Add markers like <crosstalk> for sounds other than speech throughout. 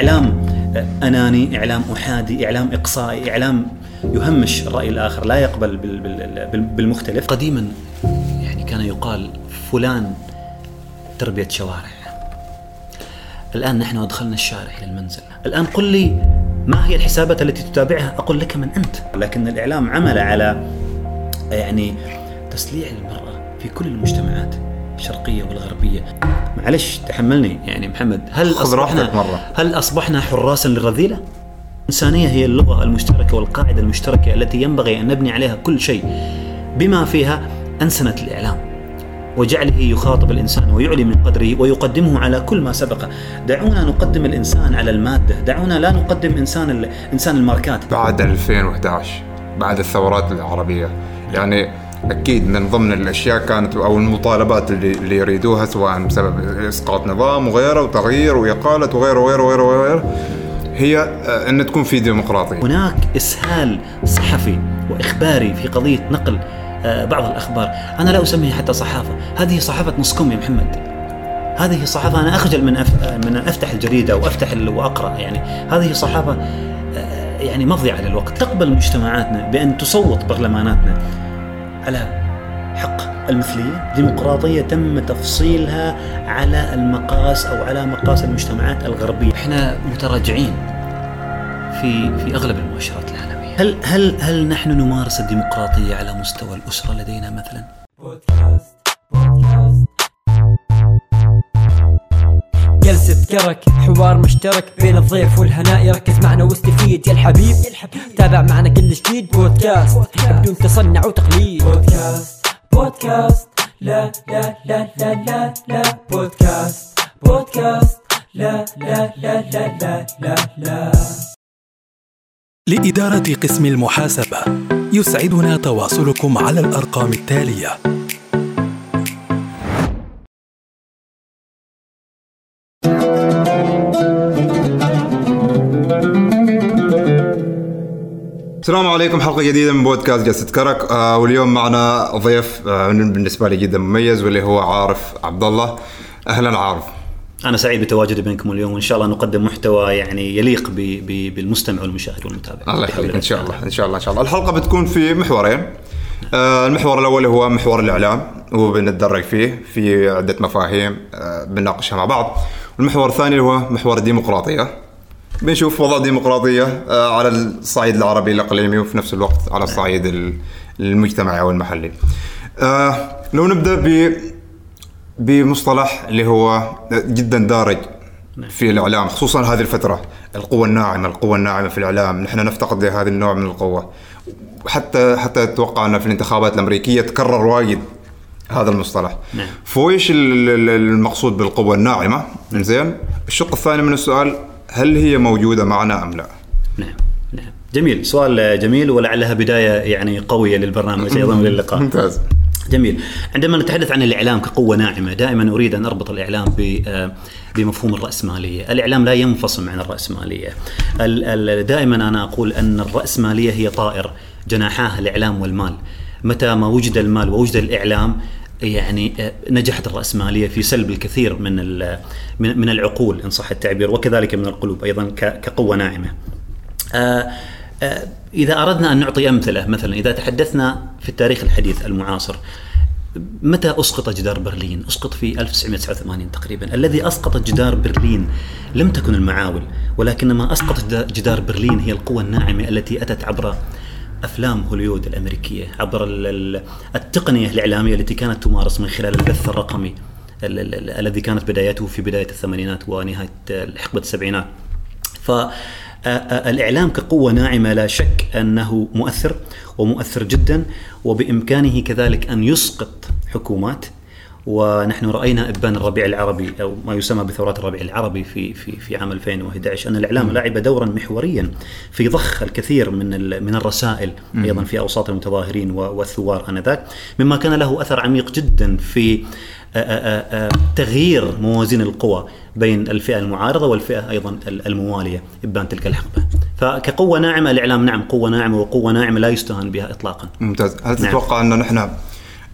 إعلام أناني إعلام أحادي إعلام إقصائي إعلام يهمش الرأي الآخر لا يقبل بالمختلف. قديما يعني كان يقال فلان تربية شوارع. الآن نحن أدخلنا الشارع إلى المنزل. الآن قل لي ما هي الحسابات التي تتابعها؟ أقول لك من أنت. لكن الإعلام عمل على يعني تسليع المرأة في كل المجتمعات الشرقية والغربية. معلش تحملني. يعني محمد هل اصبحنا مرة. هل أصبحنا حراسا للرذيله الانسانيه هي اللغة المشتركة والقاعدة المشتركة التي ينبغي أن نبني عليها كل شيء بما فيها أنسنة الإعلام. وجعله يخاطب الإنسان ويعلي من قدره ويقدمه على كل ما سبق. دعونا نقدم الإنسان على المادة. دعونا لا نقدم إنسان إنسان الماركات. بعد 2011 بعد الثورات العربية. يعني أكيد من ضمن الأشياء كانت أو المطالبات اللي, اللي يريدوها سواء بسبب إسقاط نظام وغيره وتغيير واقاله وغيره وغيره وغيره, وغيره هي آه، أن تكون في ديمقراطية. هناك إسهال صحفي وإخباري في قضية نقل آه، بعض الأخبار، أنا لا اسميها حتى صحافة، هذه صحافة نص كم يا محمد. هذه صحافة أنا أخجل من من أفتح الجريدة وأفتح وأقرأ يعني، هذه صحافة آه، يعني مضيعة للوقت، تقبل مجتمعاتنا بأن تصوت برلماناتنا. على حق المثلية ديمقراطية تم تفصيلها على المقاس أو على مقاس المجتمعات الغربية. إحنا متراجعين في في أغلب المؤشرات العالمية. هل هل هل نحن نمارس الديمقراطية على مستوى الأسرة لدينا مثلا؟ بودكاست بودكاست جلسة كرك حوار مشترك بين الضيف والهناء يركز معنا واستفيد يا الحبيب تابع معنا كل جديد. بودكاست بدون تصنع وتقليد. بودكاست بودكاست لا لا لا لا لا لا. بودكاست بودكاست لا لا لا لا لا لا لا. لإدارة قسم المحاسبة يسعدنا تواصلكم على الأرقام التالية. السلام عليكم حلقة جديدة من بودكاست جلسة كرك. آه واليوم معنا ضيف آه بالنسبة لي جدا مميز واللي هو عارف عبد الله أهلا عارف. أنا سعيد بتواجدي بينكم اليوم وإن شاء الله نقدم محتوى يعني يليق بالمستمع والمشاهد والمتابع. الله يخليك إن شاء الله إن شاء الله إن شاء الله. الحلقة بتكون في محورين. آه المحور الأول هو محور الإعلام وبنتدرج فيه في عدة مفاهيم آه بنناقشها مع بعض. والمحور الثاني هو محور الديمقراطية. بنشوف وضع ديمقراطية آه، على الصعيد العربي الإقليمي وفي نفس الوقت على الصعيد المجتمعي أو المحلي. آه، لو نبدأ ب بمصطلح اللي هو جدا دارج في الإعلام خصوصا هذه الفترة القوة الناعمة القوة الناعمة في الإعلام. نحن نفتقد لهذا النوع من القوة. حتى حتى أتوقع ان في الانتخابات الأمريكية تكرر وايد هذا المصطلح. نعم. فويش المقصود بالقوة الناعمة؟ زين الشق الثاني من السؤال هل هي موجودة معنا أم لا؟ نعم نعم جميل سؤال جميل ولعلها بداية يعني قوية للبرنامج أيضا وللقاء <laughs> ممتاز جميل عندما نتحدث عن الإعلام كقوة ناعمة دائما أريد أن أربط الإعلام بمفهوم الرأسمالية، الإعلام لا ينفصل عن الرأسمالية. دائما أنا أقول أن الرأسمالية هي طائر جناحاها الإعلام والمال. متى ما وجد المال ووجد الإعلام يعني آه، نجحت الرأسمالية في سلب الكثير من من العقول إن صح التعبير وكذلك من القلوب أيضا كقوة ناعمة. آه، آه، إذا أردنا أن نعطي أمثلة مثلا إذا تحدثنا في التاريخ الحديث المعاصر متى أسقط جدار برلين؟ أسقط في 1989 تقريبا، الذي أسقط جدار برلين لم تكن المعاول، ولكن ما اسقط جدار برلين هي القوى الناعمة التي أتت عبر أفلام هوليود الأمريكية عبر التقنية الإعلامية التي كانت تمارس من خلال البث الرقمي الذي كانت بدايته في بداية الثمانينات ونهاية حقبه السبعينات. ف الإعلام كقوة ناعمة لا شك أنه مؤثر ومؤثر جدا وبإمكانه كذلك أن يسقط حكومات ونحن رأينا إبان الربيع العربي أو ما يسمى بثورات الربيع العربي في في في عام 2011 أن الإعلام لعب دورا محوريا في ضخ الكثير من من الرسائل أيضا في أوساط المتظاهرين والثوار آنذاك مما كان له أثر عميق جدا في تغيير موازين القوى بين الفئة المعارضة والفئة أيضا الموالية إبان تلك الحقبة. فكقوة ناعمة الإعلام نعم قوة ناعمة وقوة ناعمة لا يستهان بها اطلاقا. ممتاز، هل نعم. تتوقع انه نحن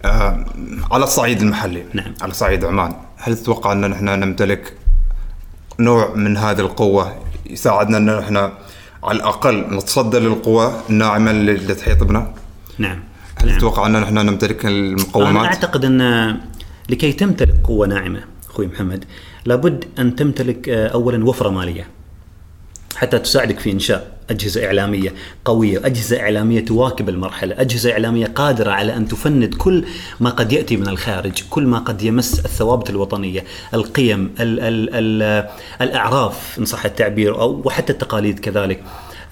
آه، على الصعيد المحلي نعم. على صعيد عمان هل تتوقع أن نحن نمتلك نوع من هذه القوة يساعدنا أن إحنا على الأقل نتصدى للقوى الناعمه اللي تحيط بنا نعم هل نعم. تتوقع أن إحنا نمتلك أنا المقومات؟ أعتقد أن لكي تمتلك قوة ناعمة أخوي محمد لابد أن تمتلك آه، أولا وفرة مالية حتى تساعدك في إنشاء أجهزة إعلامية قوية أجهزة إعلامية تواكب المرحلة أجهزة إعلامية قادرة على أن تفند كل ما قد يأتي من الخارج كل ما قد يمس الثوابت الوطنية القيم ال ال ال الأعراف إن صح التعبير أو وحتى التقاليد كذلك.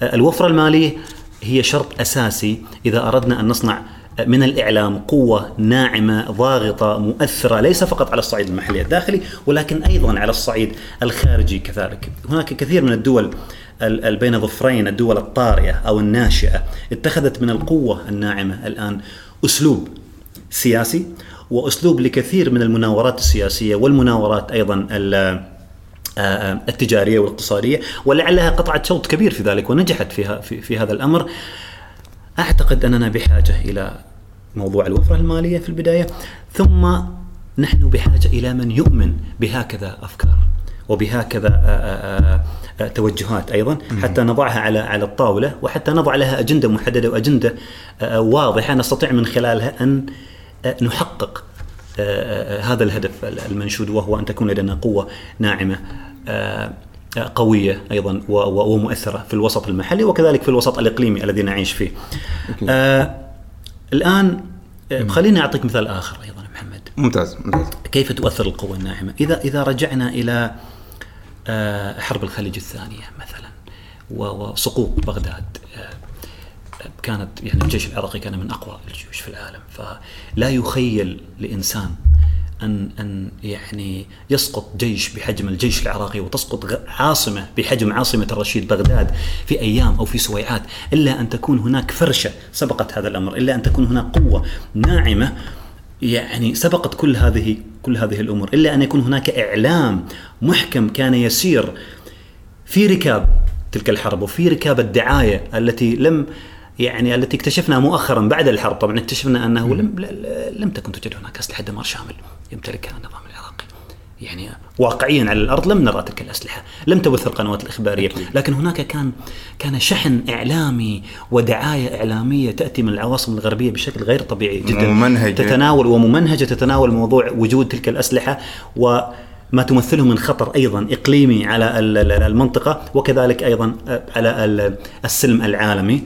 الوفرة المالية هي شرط أساسي إذا أردنا أن نصنع من الإعلام قوة ناعمة ضاغطة مؤثرة ليس فقط على الصعيد المحلي الداخلي ولكن أيضا على الصعيد الخارجي كذلك. هناك كثير من الدول ال- ال- بين ظفرين الدول الطارئة أو الناشئة اتخذت من القوة الناعمة الآن أسلوب سياسي وأسلوب لكثير من المناورات السياسية والمناورات أيضا ال- التجارية والاقتصادية ولعلها قطعت شوط كبير في ذلك ونجحت في, في هذا الأمر. أعتقد أننا بحاجة إلى موضوع الوفرة المالية في البداية ثم نحن بحاجة إلى من يؤمن بهكذا أفكار وبهكذا آه، آه، آه، توجهات أيضا حتى نضعها على على الطاولة وحتى نضع لها أجندة محددة وأجندة واضحة. نستطيع من خلالها أن نحقق هذا الهدف المنشود وهو أن تكون لدينا قوة ناعمة قوية أيضا ومؤثرة في الوسط المحلي وكذلك في الوسط الإقليمي الذي نعيش فيه. آه، الآن آه، خليني أعطيك مثال آخر أيضا محمد. ممتاز ممتاز كيف تؤثر القوة الناعمة؟ إذا إذا رجعنا إلى آه، حرب الخليج الثانية مثلا وسقوط بغداد آه، كانت يعني الجيش العراقي كان من أقوى الجيوش في العالم فلا يخيل لإنسان أن أن يعني يسقط جيش بحجم الجيش العراقي وتسقط عاصمة بحجم عاصمة الرشيد بغداد في أيام أو في سويعات إلا أن تكون هناك فرشة سبقت هذا الأمر إلا أن تكون هناك قوة ناعمة يعني سبقت كل هذه كل هذه الأمور إلا أن يكون هناك إعلام محكم كان يسير في ركاب تلك الحرب وفي ركاب الدعاية التي لم يعني التي اكتشفنا مؤخرا بعد الحرب. طبعا اكتشفنا أنه لم لم تكن توجد هناك أسلحة دمار شامل يمتلكها النظام العراقي. يعني واقعيا على الأرض لم نرى تلك الأسلحة، لم تبث القنوات الإخبارية، لكن هناك كان كان شحن إعلامي ودعاية إعلامية تأتي من العواصم الغربية بشكل غير طبيعي جدا. ممنهجة. تتناول وممنهجة تتناول موضوع وجود تلك الأسلحة وما تمثله من خطر أيضا إقليمي على ال- ال- المنطقة وكذلك أيضا على ال- السلم العالمي.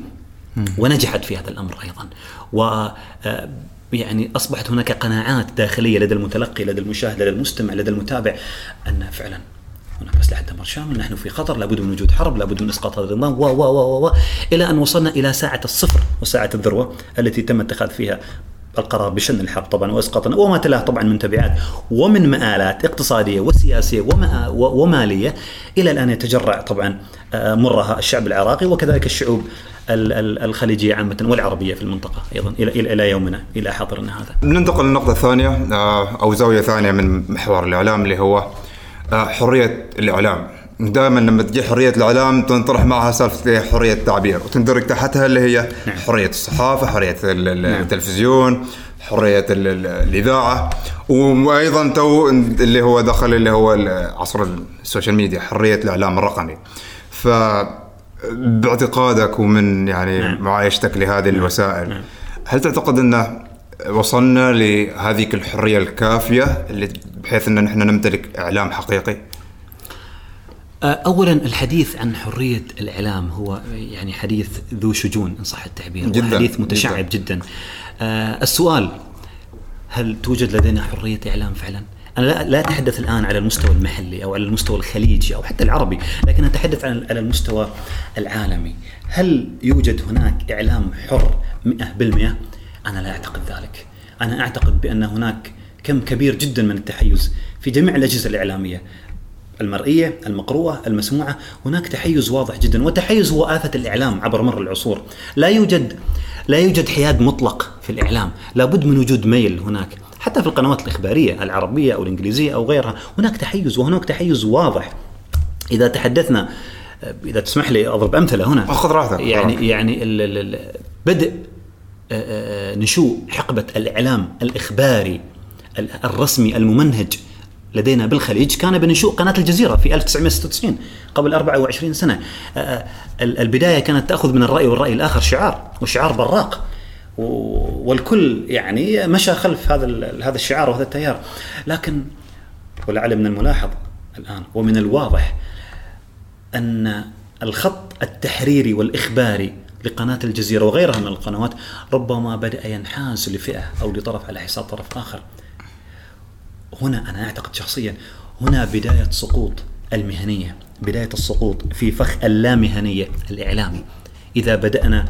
ونجحت في هذا الأمر أيضا. و آه، يعني أصبحت هناك قناعات داخلية لدى المتلقي لدى المشاهد لدى المستمع لدى المتابع أن فعلا هناك أسلحة دمار شامل نحن في خطر لابد من وجود حرب لابد من إسقاط هذا النظام و و و و إلى أن وصلنا إلى ساعة الصفر وساعة الذروة التي تم اتخاذ فيها القرار بشن الحرب طبعا وإسقاطنا وما تلاه طبعا من تبعات ومن مآلات اقتصادية وسياسية وما ومالية إلى الآن يتجرع طبعا آه، مرها الشعب العراقي وكذلك الشعوب ال- ال- الخليجية عامة والعربية في المنطقة أيضا إلى إلى يومنا إلى حاضرنا هذا. ننتقل للنقطة الثانية آه، أو زاوية ثانية من محور الإعلام اللي هو آه، حرية الإعلام. دائما لما تجي حرية الإعلام تنطرح معها سالفة حرية التعبير وتندرج تحتها اللي هي حرية الصحافة حرية ال- ال- التلفزيون حرية ال- ال- الإذاعة وأيضا تو اللي هو دخل اللي هو عصر السوشيال ميديا حرية الإعلام الرقمي. ف باعتقادك ومن يعني نعم. معايشتك لهذه الوسائل هل تعتقد أن وصلنا لهذيك الحرية الكافية اللي بحيث أن نحن نمتلك إعلام حقيقي؟ آه، اولا الحديث عن حرية الإعلام هو يعني حديث ذو شجون إن صح التعبير جداً، حديث متشعب جدا, جداً. آه، السؤال هل توجد لدينا حرية إعلام فعلا؟ أنا لا, لا أتحدث الآن على المستوى المحلي أو على المستوى الخليجي أو حتى العربي، لكن أتحدث عن على المستوى العالمي. هل يوجد هناك إعلام حر 100%؟ أنا لا أعتقد ذلك. أنا أعتقد بأن هناك كم كبير جدا من التحيز في جميع الأجهزة الإعلامية المرئية، المقروءة، المسموعة، هناك تحيز واضح جدا، والتحيز هو آفة الإعلام عبر مر العصور، لا يوجد لا يوجد حياد مطلق في الإعلام، لابد من وجود ميل هناك، حتى في القنوات الإخبارية العربية أو الإنجليزية أو غيرها، هناك تحيز وهناك تحيز واضح. إذا تحدثنا إذا تسمح لي أضرب أمثلة هنا. خذ راحتك. يعني يعني ال- ال- ال- بدء آه، آه، نشوء حقبة الإعلام الإخباري ال- الرسمي الممنهج. لدينا بالخليج كان بنشوء قناة الجزيرة في 1996 قبل 24 سنة. آه، ال- البداية كانت تأخذ من الرأي والرأي الآخر شعار وشعار براق. والكل يعني مشى خلف هذا هذا الشعار وهذا التيار. لكن ولعل من الملاحظ الآن ومن الواضح أن الخط التحريري والإخباري لقناة الجزيرة وغيرها من القنوات ربما بدأ ينحاز لفئة أو لطرف على حساب طرف آخر. هنا أنا أعتقد شخصيا هنا بداية سقوط المهنية بداية السقوط في فخ اللامهنية الإعلامي. إذا بدأنا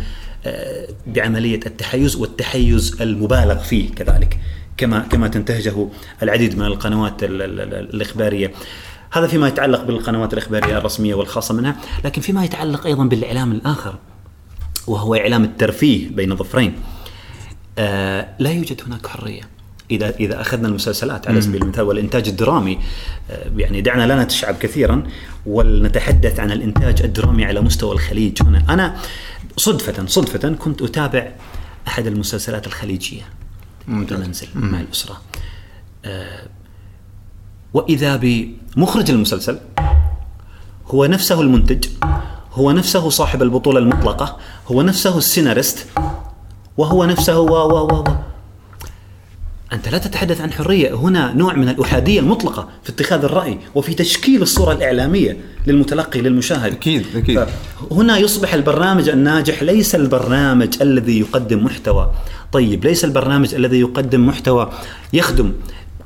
آه، بعملية التحيز والتحيز المبالغ فيه كذلك كما كما تنتهجه العديد من القنوات ال- ال- ال- الإخبارية. هذا فيما يتعلق بالقنوات الإخبارية الرسمية والخاصة منها لكن فيما يتعلق أيضا بالإعلام الآخر وهو إعلام الترفيه بين ظفرين آه لا يوجد هناك حرية. اذا إذا أخذنا المسلسلات على سبيل المثال والإنتاج الدرامي آه يعني دعنا لا نتشعب كثيرا ولنتحدث عن الإنتاج الدرامي على مستوى الخليج هنا. أنا صدفه صدفه كنت أتابع أحد المسلسلات الخليجية. بالمنزل مع الأسرة. آه وإذا بمخرج المسلسل هو نفسه المنتج هو نفسه صاحب البطولة المطلقة هو نفسه السيناريست وهو نفسه و و و و أنت لا تتحدث عن حرية. هنا نوع من الأحادية المطلقة في اتخاذ الرأي وفي تشكيل الصورة الإعلامية للمتلقي للمشاهد. أكيد، أكيد. هنا يصبح البرنامج الناجح ليس البرنامج الذي يقدم محتوى. طيب ليس البرنامج الذي يقدم محتوى يخدم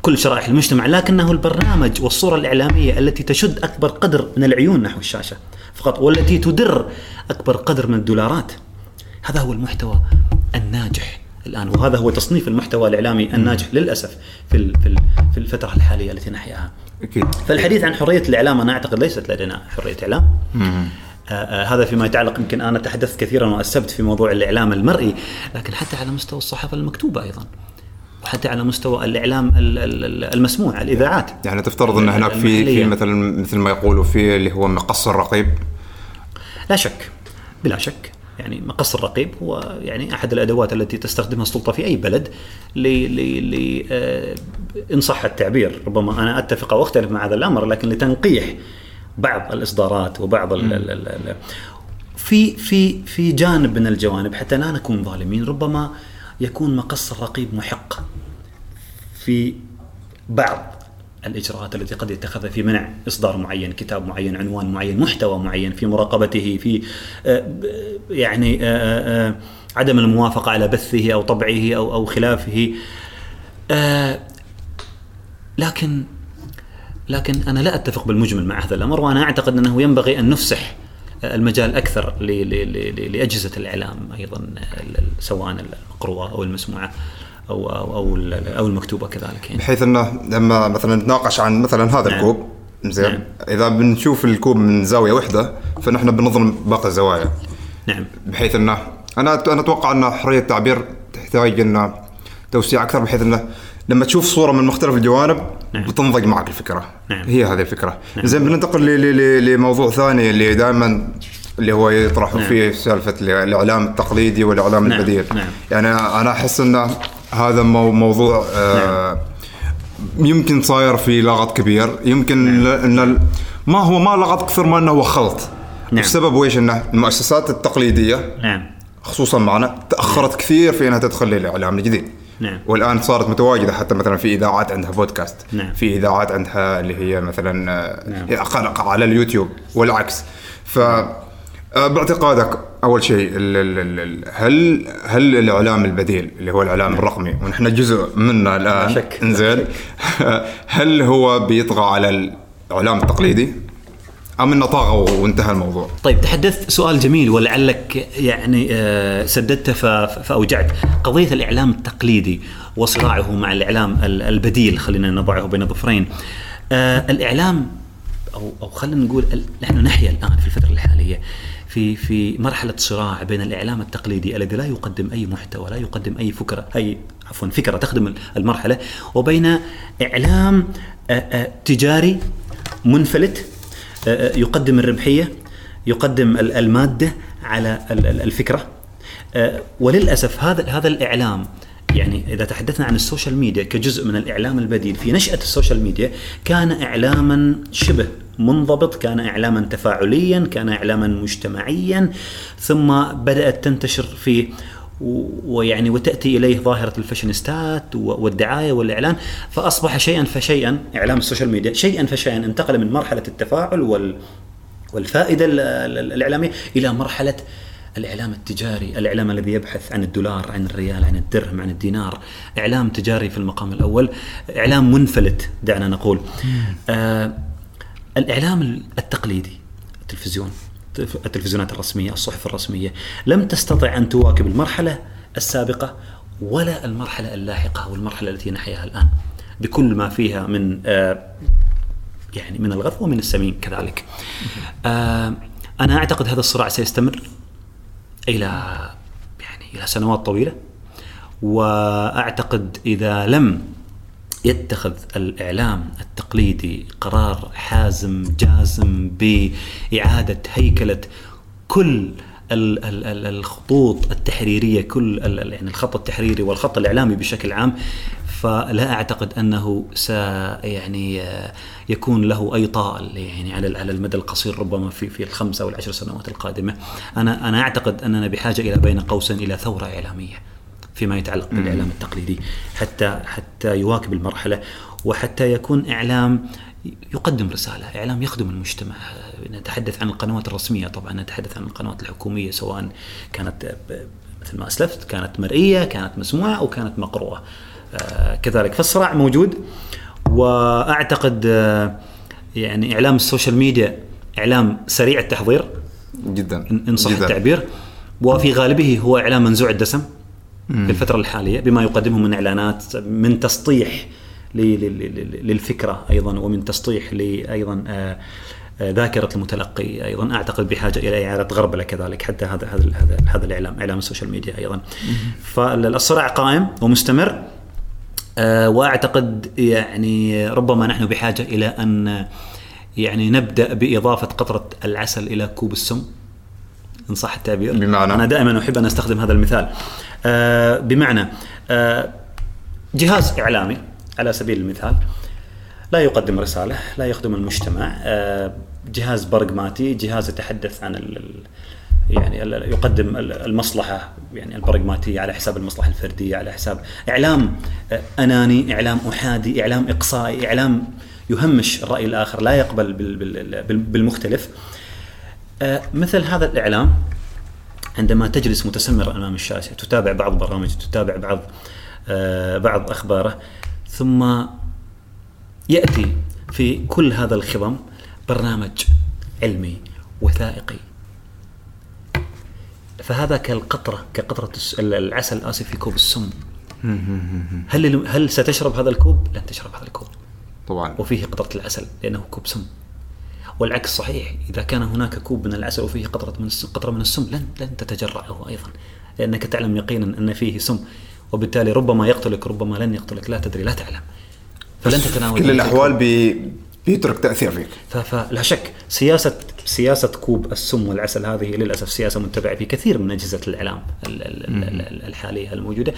كل شرائح المجتمع لكنه البرنامج والصورة الإعلامية التي تشد أكبر قدر من العيون نحو الشاشة فقط والتي تدر أكبر قدر من الدولارات. هذا هو المحتوى الناجح. الآن. وهذا هو تصنيف المحتوى الإعلامي الناجح للأسف في في ال- في الفترة الحالية التي نحياها. أكيد. فالحديث عن حرية الإعلام أنا أعتقد ليست لدينا حرية إعلام. آه آه هذا فيما يتعلق يمكن أنا تحدثت كثيرا وأسبت في موضوع الإعلام المرئي لكن حتى على مستوى الصحافة المكتوبة أيضا وحتى على مستوى الإعلام ال- ال- ال- المسموع الإذاعات. يعني تفترض أن هناك في في. مثلا مثل ما يقولوا في اللي هو مقص الرقيب؟ لا شك بلا شك. يعني مقص الرقيب هو يعني أحد الأدوات التي تستخدمها السلطة في أي بلد ل ل ل آه، إن صح التعبير. ربما أنا أتفق أو أختلف مع هذا الأمر لكن لتنقيح بعض الإصدارات وبعض ال ال ال ال في في في جانب من الجوانب حتى لا نكون ظالمين ربما يكون مقص الرقيب محق في بعض الإجراءات التي قد يتخذها في منع إصدار معين، كتاب معين، عنوان معين، محتوى معين، في مراقبته، في آه، يعني آه، آه، عدم الموافقة على بثه أو طبعه أو أو خلافه. لكن لكن أنا لا أتفق بالمجمل مع هذا الأمر وأنا أعتقد أنه ينبغي أن نفسح المجال أكثر لأجهزة الإعلام أيضا سواء المقروءة أو المسموعة أو أو أو, أو المكتوبة كذلك يعني. بحيث إنه لما مثلا نتناقش عن مثلا هذا نعم. الكوب زين نعم. إذا بنشوف الكوب من زاوية واحدة فنحن بنظلم باقي الزوايا نعم بحيث إنه أنا أنا أتوقع ان حرية التعبير تحتاج إنه توسيع أكثر بحيث إنه لما تشوف صورة من مختلف الجوانب نعم. بتنضج معك الفكرة نعم. هي هذه الفكرة نعم. زين بننتقل لموضوع ثاني اللي دائما اللي هو يطرح نعم. فيه سالفة الإعلام التقليدي والإعلام نعم. البديل نعم. يعني أنا أحس ان هذا مو موضوع آه يمكن صاير في لغط كبير. يمكن ل- إن ما هو ما لغط كثر ما إنه هو خلط. نعم. السبب ويش انه المؤسسات التقليدية نعم. خصوصا معنا تأخرت كثير في إنها تدخل للإعلام الجديد. نعم. والآن صارت متواجدة حتى مثلا في إذاعات عندها بودكاست نعم. في إذاعات عندها اللي هي مثلا آه، نعم. على اليوتيوب والعكس. ف آه، باعتقادك أول شيء هل هل الإعلام البديل اللي هو الإعلام الرقمي ونحن جزء منه الآن نعم. لا شك. انزين <laughs> هل هو بيطغى على الإعلام التقليدي أم إنه طغى وانتهى الموضوع؟ طيب تحدثت سؤال جميل ولعلك يعني آه، سددته فأوجعت قضية الإعلام التقليدي وصراعه مع الإعلام ال- البديل خلينا نضعه بين ظفرين آه، الإعلام أو أو خلينا نقول نحن نحيا الآن في الفترة الحالية في في مرحلة صراع بين الإعلام التقليدي الذي لا يقدم أي محتوى لا يقدم أي فكرة أي عفوا فكرة تخدم المرحلة وبين إعلام آه، آه، تجاري منفلت آه، يقدم الربحية يقدم ال- المادة على ال- ال- الفكرة. وللأسف هذا هذا الإعلام يعني إذا تحدثنا عن السوشيال ميديا كجزء من الإعلام البديل في نشأة السوشيال ميديا كان اعلاما شبه منضبط كان إعلاما تفاعليا كان إعلاما مجتمعيا ثم بدأت تنتشر في ويعني وتأتي إليه ظاهرة الفاشينيستات والدعاية والإعلان فأصبح شيئا فشيئا إعلام السوشيال ميديا شيئا فشيئا انتقل من مرحلة التفاعل وال والفائدة ال- ال- الإعلامية إلى مرحلة الإعلام التجاري، الإعلام الذي يبحث عن الدولار، عن الريال، عن الدرهم، عن الدينار، إعلام تجاري في المقام الأول، إعلام منفلت دعنا نقول. آه الإعلام التقليدي التلفزيون التلفزيونات الرسمية، الصحف الرسمية لم تستطع أن تواكب المرحلة السابقة ولا المرحلة اللاحقة والمرحلة التي نحياها الآن بكل ما فيها من آه يعني من الغث ومن السمين كذلك. آه أنا أعتقد هذا الصراع سيستمر إلى يعني إلى سنوات طويلة وأعتقد إذا لم يتخذ الإعلام التقليدي قرار حازم جازم بإعادة هيكلة كل ال- ال- ال- الخطوط التحريرية كل يعني الخط التحريري والخط الإعلامي بشكل عام. فلا أعتقد أنه س يعني يكون له أي طائل يعني على على المدى القصير ربما في في الخمس أو العشر سنوات القادمة. أنا أنا أعتقد أننا بحاجة إلى بين قوسين إلى ثورة إعلامية. فيما يتعلق بالإعلام التقليدي حتى حتى يواكب المرحلة وحتى يكون إعلام يقدم رسالة، إعلام يخدم المجتمع، نتحدث عن القنوات الرسمية طبعا، نتحدث عن القنوات الحكومية سواء كانت مثل ما أسلفت كانت مرئية، كانت مسموعة أو كانت مقروءة. آه، كذلك فالصراع موجود وأعتقد آه، يعني إعلام السوشيال ميديا إعلام سريع التحضير. جدا. إن صح جداً. التعبير. وفي غالبه هو إعلام منزوع الدسم. في الفترة الحالية بما يقدمه من إعلانات من تسطيح ل- ل- ل- للفكرة أيضا ومن تسطيح أيضا آه، آه، ذاكرة المتلقي أيضا. أعتقد بحاجة إلى إعادة غربلة كذلك حتى هذا هذا هذا هذا الإعلام إعلام السوشيال ميديا أيضا. فالصراع قائم ومستمر آه، وأعتقد يعني ربما نحن بحاجة إلى أن يعني نبدأ بإضافة قطرة العسل إلى كوب السم. إن صح التعبير؟ بمعنى؟ أنا دائما أحب أن أستخدم هذا المثال. آه، بمعنى آه، جهاز إعلامي على سبيل المثال لا يقدم رسالة لا يخدم المجتمع آه، جهاز برغماتي جهاز يتحدث عن يعني يقدم ال- المصلحة يعني البرغماتية على حساب المصلحة الفردية على حساب إعلام آه، أناني إعلام أحادي إعلام إقصائي إعلام يهمش الرأي الآخر لا يقبل بال- بال- بال- بالمختلف. آه، مثل هذا الإعلام عندما تجلس متسمر أمام الشاشة تتابع بعض برامجه تتابع بعض آه، بعض أخباره ثم يأتي في كل هذا الخضم برنامج علمي وثائقي. فهذا كالقطرة كقطرة العسل اسف في كوب السم. <laughs> هل هل ستشرب هذا الكوب؟ لن تشرب هذا الكوب. طبعا. وفيه قطرة العسل لأنه كوب سم. والعكس صحيح. إذا كان هناك كوب من العسل وفيه قطرة من السم قطرة من السم لن لن تتجرعه أيضا لأنك تعلم يقينا أن فيه سم وبالتالي ربما يقتلك ربما لن يقتلك لا تدري لا تعلم. فلن تتناول كل. بي... بيترك تأثير فيك. فلا شك سياسة سياسة كوب السم والعسل هذه للأسف سياسة متبعة في كثير من أجهزة الإعلام ال- ال- ال- ال- الحالية الموجودة.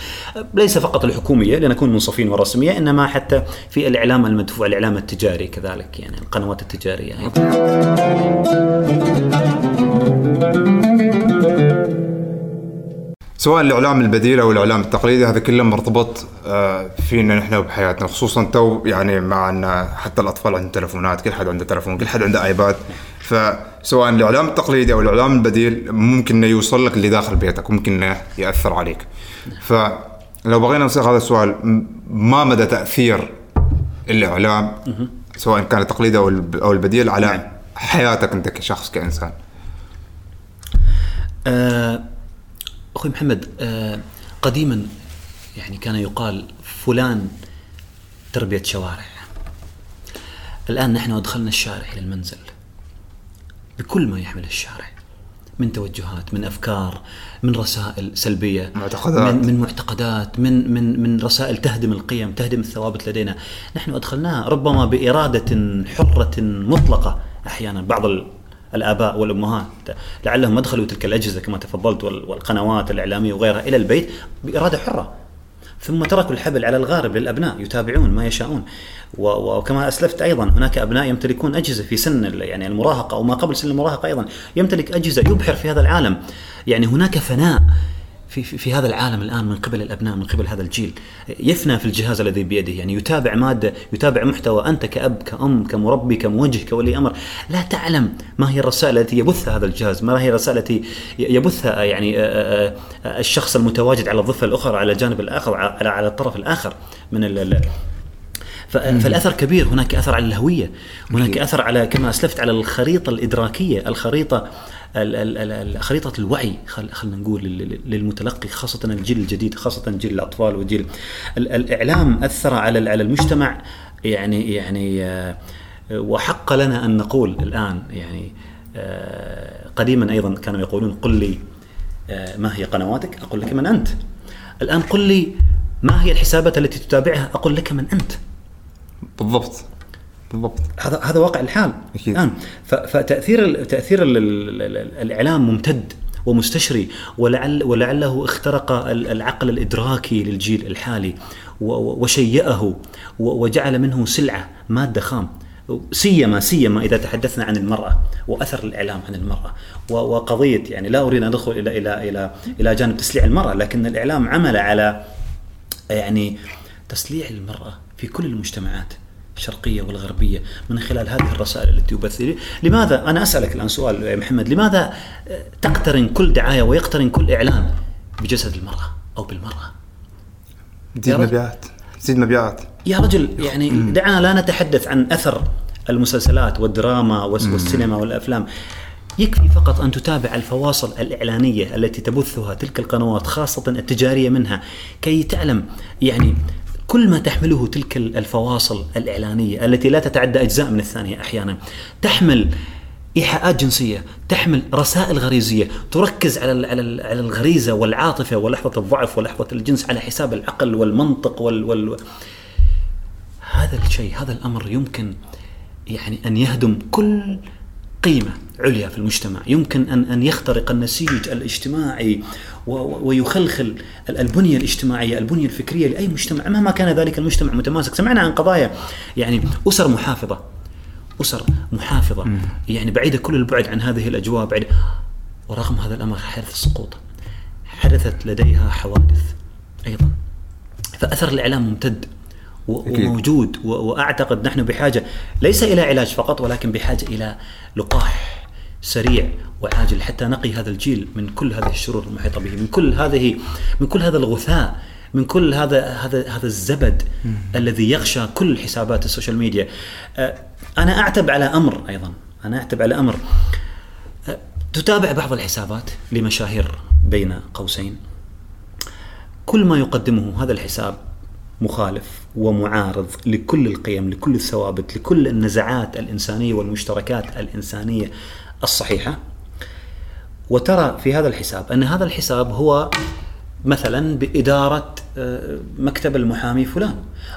ليس فقط الحكومية لنكون منصفين ورسمية إنما حتى في الإعلام المدفوع الإعلام التجاري كذلك يعني القنوات التجارية. سواء الإعلام البديل أو الإعلام التقليدي هذا كله مرتبط آه، فينا نحن وبحياتنا خصوصا تو يعني مع أن حتى الأطفال عندهم تلفونات كل حد عنده تلفون كل حد عنده iPad فسواء الإعلام التقليدي أو الإعلام البديل ممكن إنه يوصل لك اللي داخل بيتك ممكن إنه يأثر عليك. فلو بغينا نصيغ هذا السؤال ما مدى تأثير الإعلام سواء كان التقليدي أو أو البديل على حياتك أنت كشخص كإنسان؟ آه، أخوي محمد آه، قديما يعني كان يقال فلان تربية شوارع. الآن نحن أدخلنا الشارع إلى المنزل. بكل ما يحمل الشارع. من توجهات من أفكار من رسائل سلبية معتقدات. من من معتقدات من من من رسائل تهدم القيم تهدم الثوابت لدينا. نحن أدخلناها ربما بإرادة حرة مطلقة. أحيانا بعض ال- الآباء والأمهات لعلهم أدخلوا تلك الأجهزة كما تفضلت وال- والقنوات الإعلامية وغيرها إلى البيت بإرادة حرة. ثم تركوا الحبل على الغارب للأبناء يتابعون ما يشاءون. وكما أسلفت أيضا هناك أبناء يمتلكون أجهزة في سن يعني المراهقة أو ما قبل سن المراهقة أيضا يمتلك أجهزة يبحر في هذا العالم. يعني هناك فناء في, في, في هذا العالم الآن من قبل الأبناء من قبل هذا الجيل يفنى في الجهاز الذي بيده. يعني يتابع مادة يتابع محتوى أنت كأب كأم كمربي كموجه كولي أمر. لا تعلم ما هي الرسائل التي يبثها هذا الجهاز ما هي الرسائل التي يبثها يعني الشخص المتواجد على الضفة الأخرى على الجانب الآخر على على الطرف الآخر من فالأثر كبير. هناك أثر على الهوية هناك أثر على كما أسلفت على الخريطة الإدراكية الخريطة خريطة الوعي خل خلينا نقول لل- للمتلقي خاصة الجيل الجديد خاصة جيل الأطفال وجيل ال- الإعلام أثر على على المجتمع. يعني يعني آه، وحق لنا أن نقول الآن يعني آه، قديما أيضا كانوا يقولون قل لي آه، ما هي قنواتك؟ أقول لك من أنت. الآن قل لي ما هي الحسابات التي تتابعها؟ أقول لك من أنت. بالضبط. بالضبط. هذا هذا واقع الحال. أكيد. الان ف- فتأثير تأثير ال- ال- ال- الإعلام ممتد ومستشري ولعل ولعله اخترق ال- العقل الإدراكي للجيل الحالي وشيئه وجعل منه سلعة مادة خام. سيما سيما إذا تحدثنا عن المرأة وأثر الإعلام عن المرأة. وقضية يعني لا أريد أن أدخل إلى إلى إلى إلى جانب تسليع المرأة لكن الإعلام عمل على يعني تسليع المرأة في كل المجتمعات. الشرقية والغربية من خلال هذه الرسائل التي تبث لي. لماذا؟ أنا أسألك الآن سؤال يا محمد لماذا تقترن كل دعاية ويقترن كل إعلان بجسد المرأة أو بالمرأة؟ تزيد. مبيعات تزيد مبيعات. يا رجل يعني دعنا لا نتحدث عن أثر المسلسلات والدراما والس- والسينما والأفلام. يكفي فقط أن تتابع الفواصل الإعلانية التي تبثها تلك القنوات خاصة التجارية منها. كي تعلم يعني كل ما تحمله تلك الفواصل الإعلانية التي لا تتعدى أجزاء من الثانية أحيانا تحمل إيحاءات جنسية تحمل رسائل غريزية تركز على على ال- على الغريزة والعاطفة ولحظة الضعف ولحظة الجنس على حساب العقل والمنطق وال, وال هذا الشيء هذا الأمر يمكن يعني أن يهدم كل قيمة عليا في المجتمع، يمكن ان أن يخترق النسيج الاجتماعي ويخلخل ال- البنية الاجتماعية، البنية الفكرية لأي مجتمع. مهما كان ذلك المجتمع متماسك، سمعنا عن قضايا يعني أسر محافظة. أسر محافظة. يعني بعيدة كل البعد عن هذه الأجواء بعيدة ورغم هذا الأمر حدث سقوط. حدثت لديها حوادث أيضا. فأثر الإعلام ممتد. وموجود. و- وأعتقد نحن بحاجة ليس إلى علاج فقط ولكن بحاجة إلى لقاح. سريع وعاجل حتى نقي هذا الجيل من كل هذه الشرور المحيطة به من كل هذه من كل هذا الغثاء من كل هذا هذا هذا الزبد الذي يغشى كل حسابات السوشيال ميديا. آه، أنا أعتب على أمر أيضا أنا أعتب على أمر. آه، تتابع بعض الحسابات لمشاهير بين قوسين. كل ما يقدمه هذا الحساب مخالف ومعارض لكل القيم لكل الثوابت لكل النزعات الإنسانية والمشتركات الإنسانية. الصحيحة وترى في هذا الحساب أن هذا الحساب هو مثلا بإدارة آه، مكتب المحامي فلان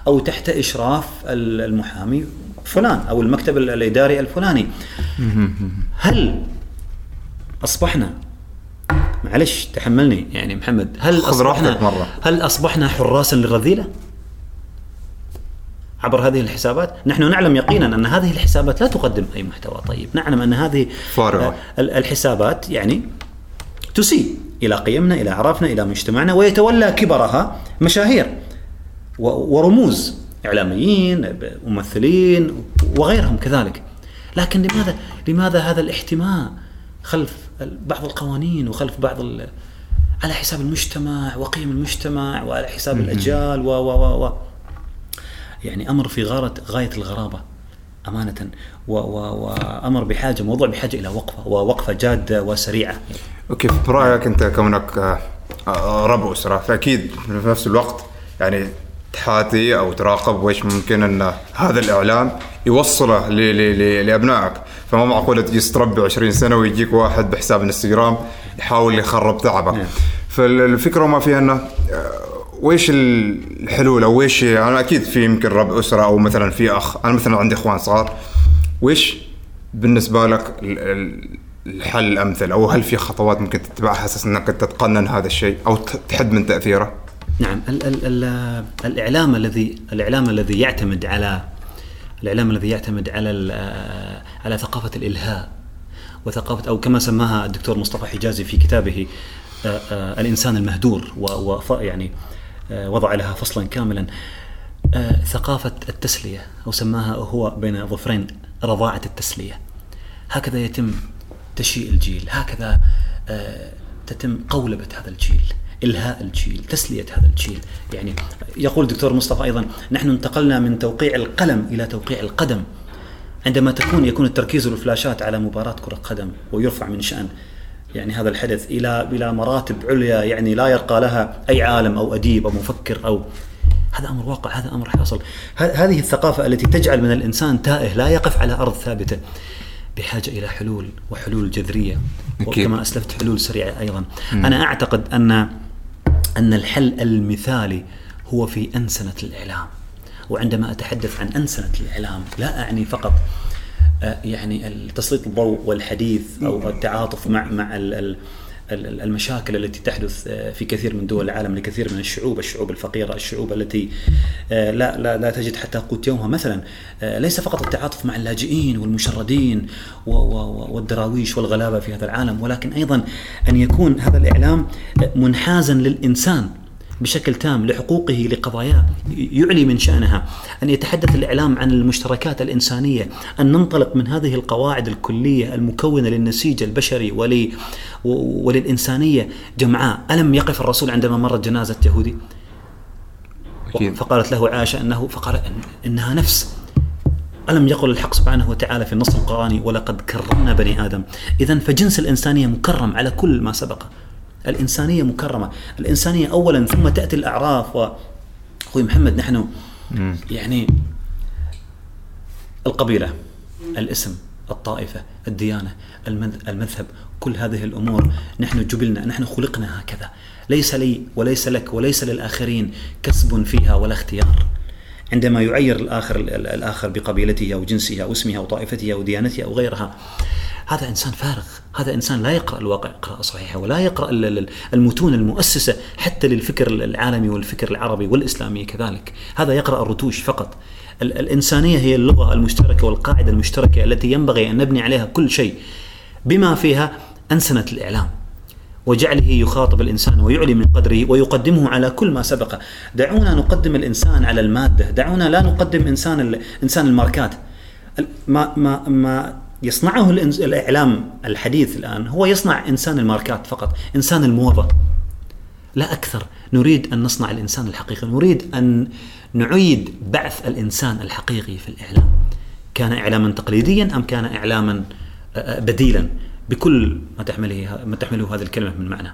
أو تحت إشراف ال- المحامي فلان أو المكتب ال- الإداري الفلاني هل أصبحنا معلش تحملني يعني محمد هل أصبحنا مرة. هل أصبحنا حراسا للرذيلة؟ عبر هذه الحسابات. نحن نعلم يقينا أن هذه الحسابات لا تقدم أي محتوى. طيب نعلم أن هذه فارغة. آه، ال- الحسابات يعني تسيء إلى قيمنا إلى أعرافنا إلى مجتمعنا ويتولى كبرها مشاهير ورموز إعلاميين ممثلين وغيرهم كذلك. لكن لماذا لماذا هذا الاحتماء خلف بعض القوانين وخلف بعض ال- على حساب المجتمع وقيم المجتمع وعلى حساب الأجيال و و و, و يعني أمر في غايه غاية الغرابة أمانة. وامر بحاجة موضوع بحاجة إلى وقفة ووقفة جادة وسريعة. okay برايك أنت كونك آه، آه، رب أسرة فأكيد في نفس الوقت يعني تحاتي أو تراقب ويش ممكن أن هذا الإعلام يوصله لأبنائك. فما معقولة تجلس تربي 20 سنة ويجيك واحد بحساب انستغرام يحاول يخرب تعبك نعم. فالفكرة ما فيها أنه آه، ويش الحلول؟ أو ويش أنا أكيد في يمكن رب أسرة أو مثلا في اخ أنا مثلا عندي إخوان صغار. ويش بالنسبة لك ال- ال- الحل الأمثل؟ أو هل في خطوات ممكن تتبعها أساس إنك تتقنن هذا الشيء؟ أو تحد من تأثيره؟ نعم ال ال ال الإعلام الذي الإعلام الذي يعتمد على الإعلام الذي يعتمد على على ثقافة الإلهاء. وثقافه أو كما سماها الدكتور مصطفى حجازي في كتابه آه، آه، الإنسان المهدور و يعني وضع لها فصلا كاملا. آه، ثقافة التسلية أو سماها هو بين ظفرين رضاعة التسلية. هكذا يتم تشيء الجيل هكذا آه، تتم قولبة هذا الجيل إلهاء الجيل تسلية هذا الجيل. يعني يقول الدكتور مصطفى أيضا نحن انتقلنا من توقيع القلم إلى توقيع القدم. عندما تكون يكون التركيز والفلاشات على مباراة كرة قدم ويرفع من شأن يعني هذا الحدث إلى إلى مراتب عليا يعني لا يرقى لها أي عالم أو أديب أو مفكر أو هذا أمر واقع هذا أمر حاصل. هذه الثقافة التي تجعل من الإنسان تائه لا يقف على أرض ثابتة. بحاجة إلى حلول وحلول جذرية. وكما أسلفت حلول سريعة أيضا. أنا أعتقد ان أن الحل المثالي هو في أنسنة الإعلام. وعندما أتحدث عن أنسنة الإعلام لا أعني فقط يعني تسليط الضوء والحديث أو التعاطف مع مع ال- ال- ال- المشاكل التي تحدث آه، في كثير من دول العالم لكثير من الشعوب، الشعوب الفقيرة، الشعوب التي آه، لا لا لا تجد حتى قوت يومها. مثلا، آه، ليس فقط التعاطف مع اللاجئين والمشردين والدراويش والغلابة في هذا العالم، ولكن أيضا أن يكون هذا الإعلام آه، منحازا للإنسان. بشكل تام لحقوقه لقضاياه. يعلي من شأنها أن يتحدث الإعلام عن المشتركات الإنسانية أن ننطلق من هذه القواعد الكلية المكونة للنسيج البشري ولي وللإنسانية. جمعاء ألم يقف الرسول عندما مرت جنازة يهودي. فقالت له عائشة أنه فقال إن إنها نفس. ألم يقل الحق سبحانه وتعالى في النص القرآني؟ ولقد كرمنا بني آدم. إذا فجنس الإنسانية مكرم على كل ما سبق الإنسانية مكرمة. الإنسانية أولا ثم تأتي الأعراف و أخوي محمد نحن يعني القبيلة الاسم الطائفة الديانة المذ- المذهب كل هذه الأمور نحن جبلنا نحن خلقنا هكذا. ليس لي وليس لك وليس للآخرين كسب فيها ولا اختيار. عندما يعير الآخر ال- الآخر بقبيلته أو جنسه أو اسمه أو طائفته أو ديانته أو غيرها هذا إنسان فارغ هذا إنسان لا يقرأ الواقع قراءة صحيحة ولا ال- المتون المؤسسة حتى للفكر العالمي والفكر العربي والإسلامي كذلك. هذا يقرأ الرتوش فقط. ال- الإنسانية هي اللغة المشتركة والقاعدة المشتركة التي ينبغي أن نبني عليها كل شيء بما فيها أنسنة الإعلام. وجعله يخاطب الإنسان ويعلي من قدره ويقدمه على كل ما سبق، دعونا نقدم الإنسان على المادة، دعونا لا نقدم إنسان إنسان الماركات. ال- ما ما ما يصنعه الإعلام الحديث الآن هو يصنع إنسان الماركات فقط، إنسان الموضه. لا أكثر، نريد أن نصنع الإنسان الحقيقي، نريد أن نعيد بعث الإنسان الحقيقي في الإعلام. كان إعلاما تقليديا أم كان إعلاما آه، آه، بديلا بكل ما تحمله ما تحمله هذه الكلمة من معنى.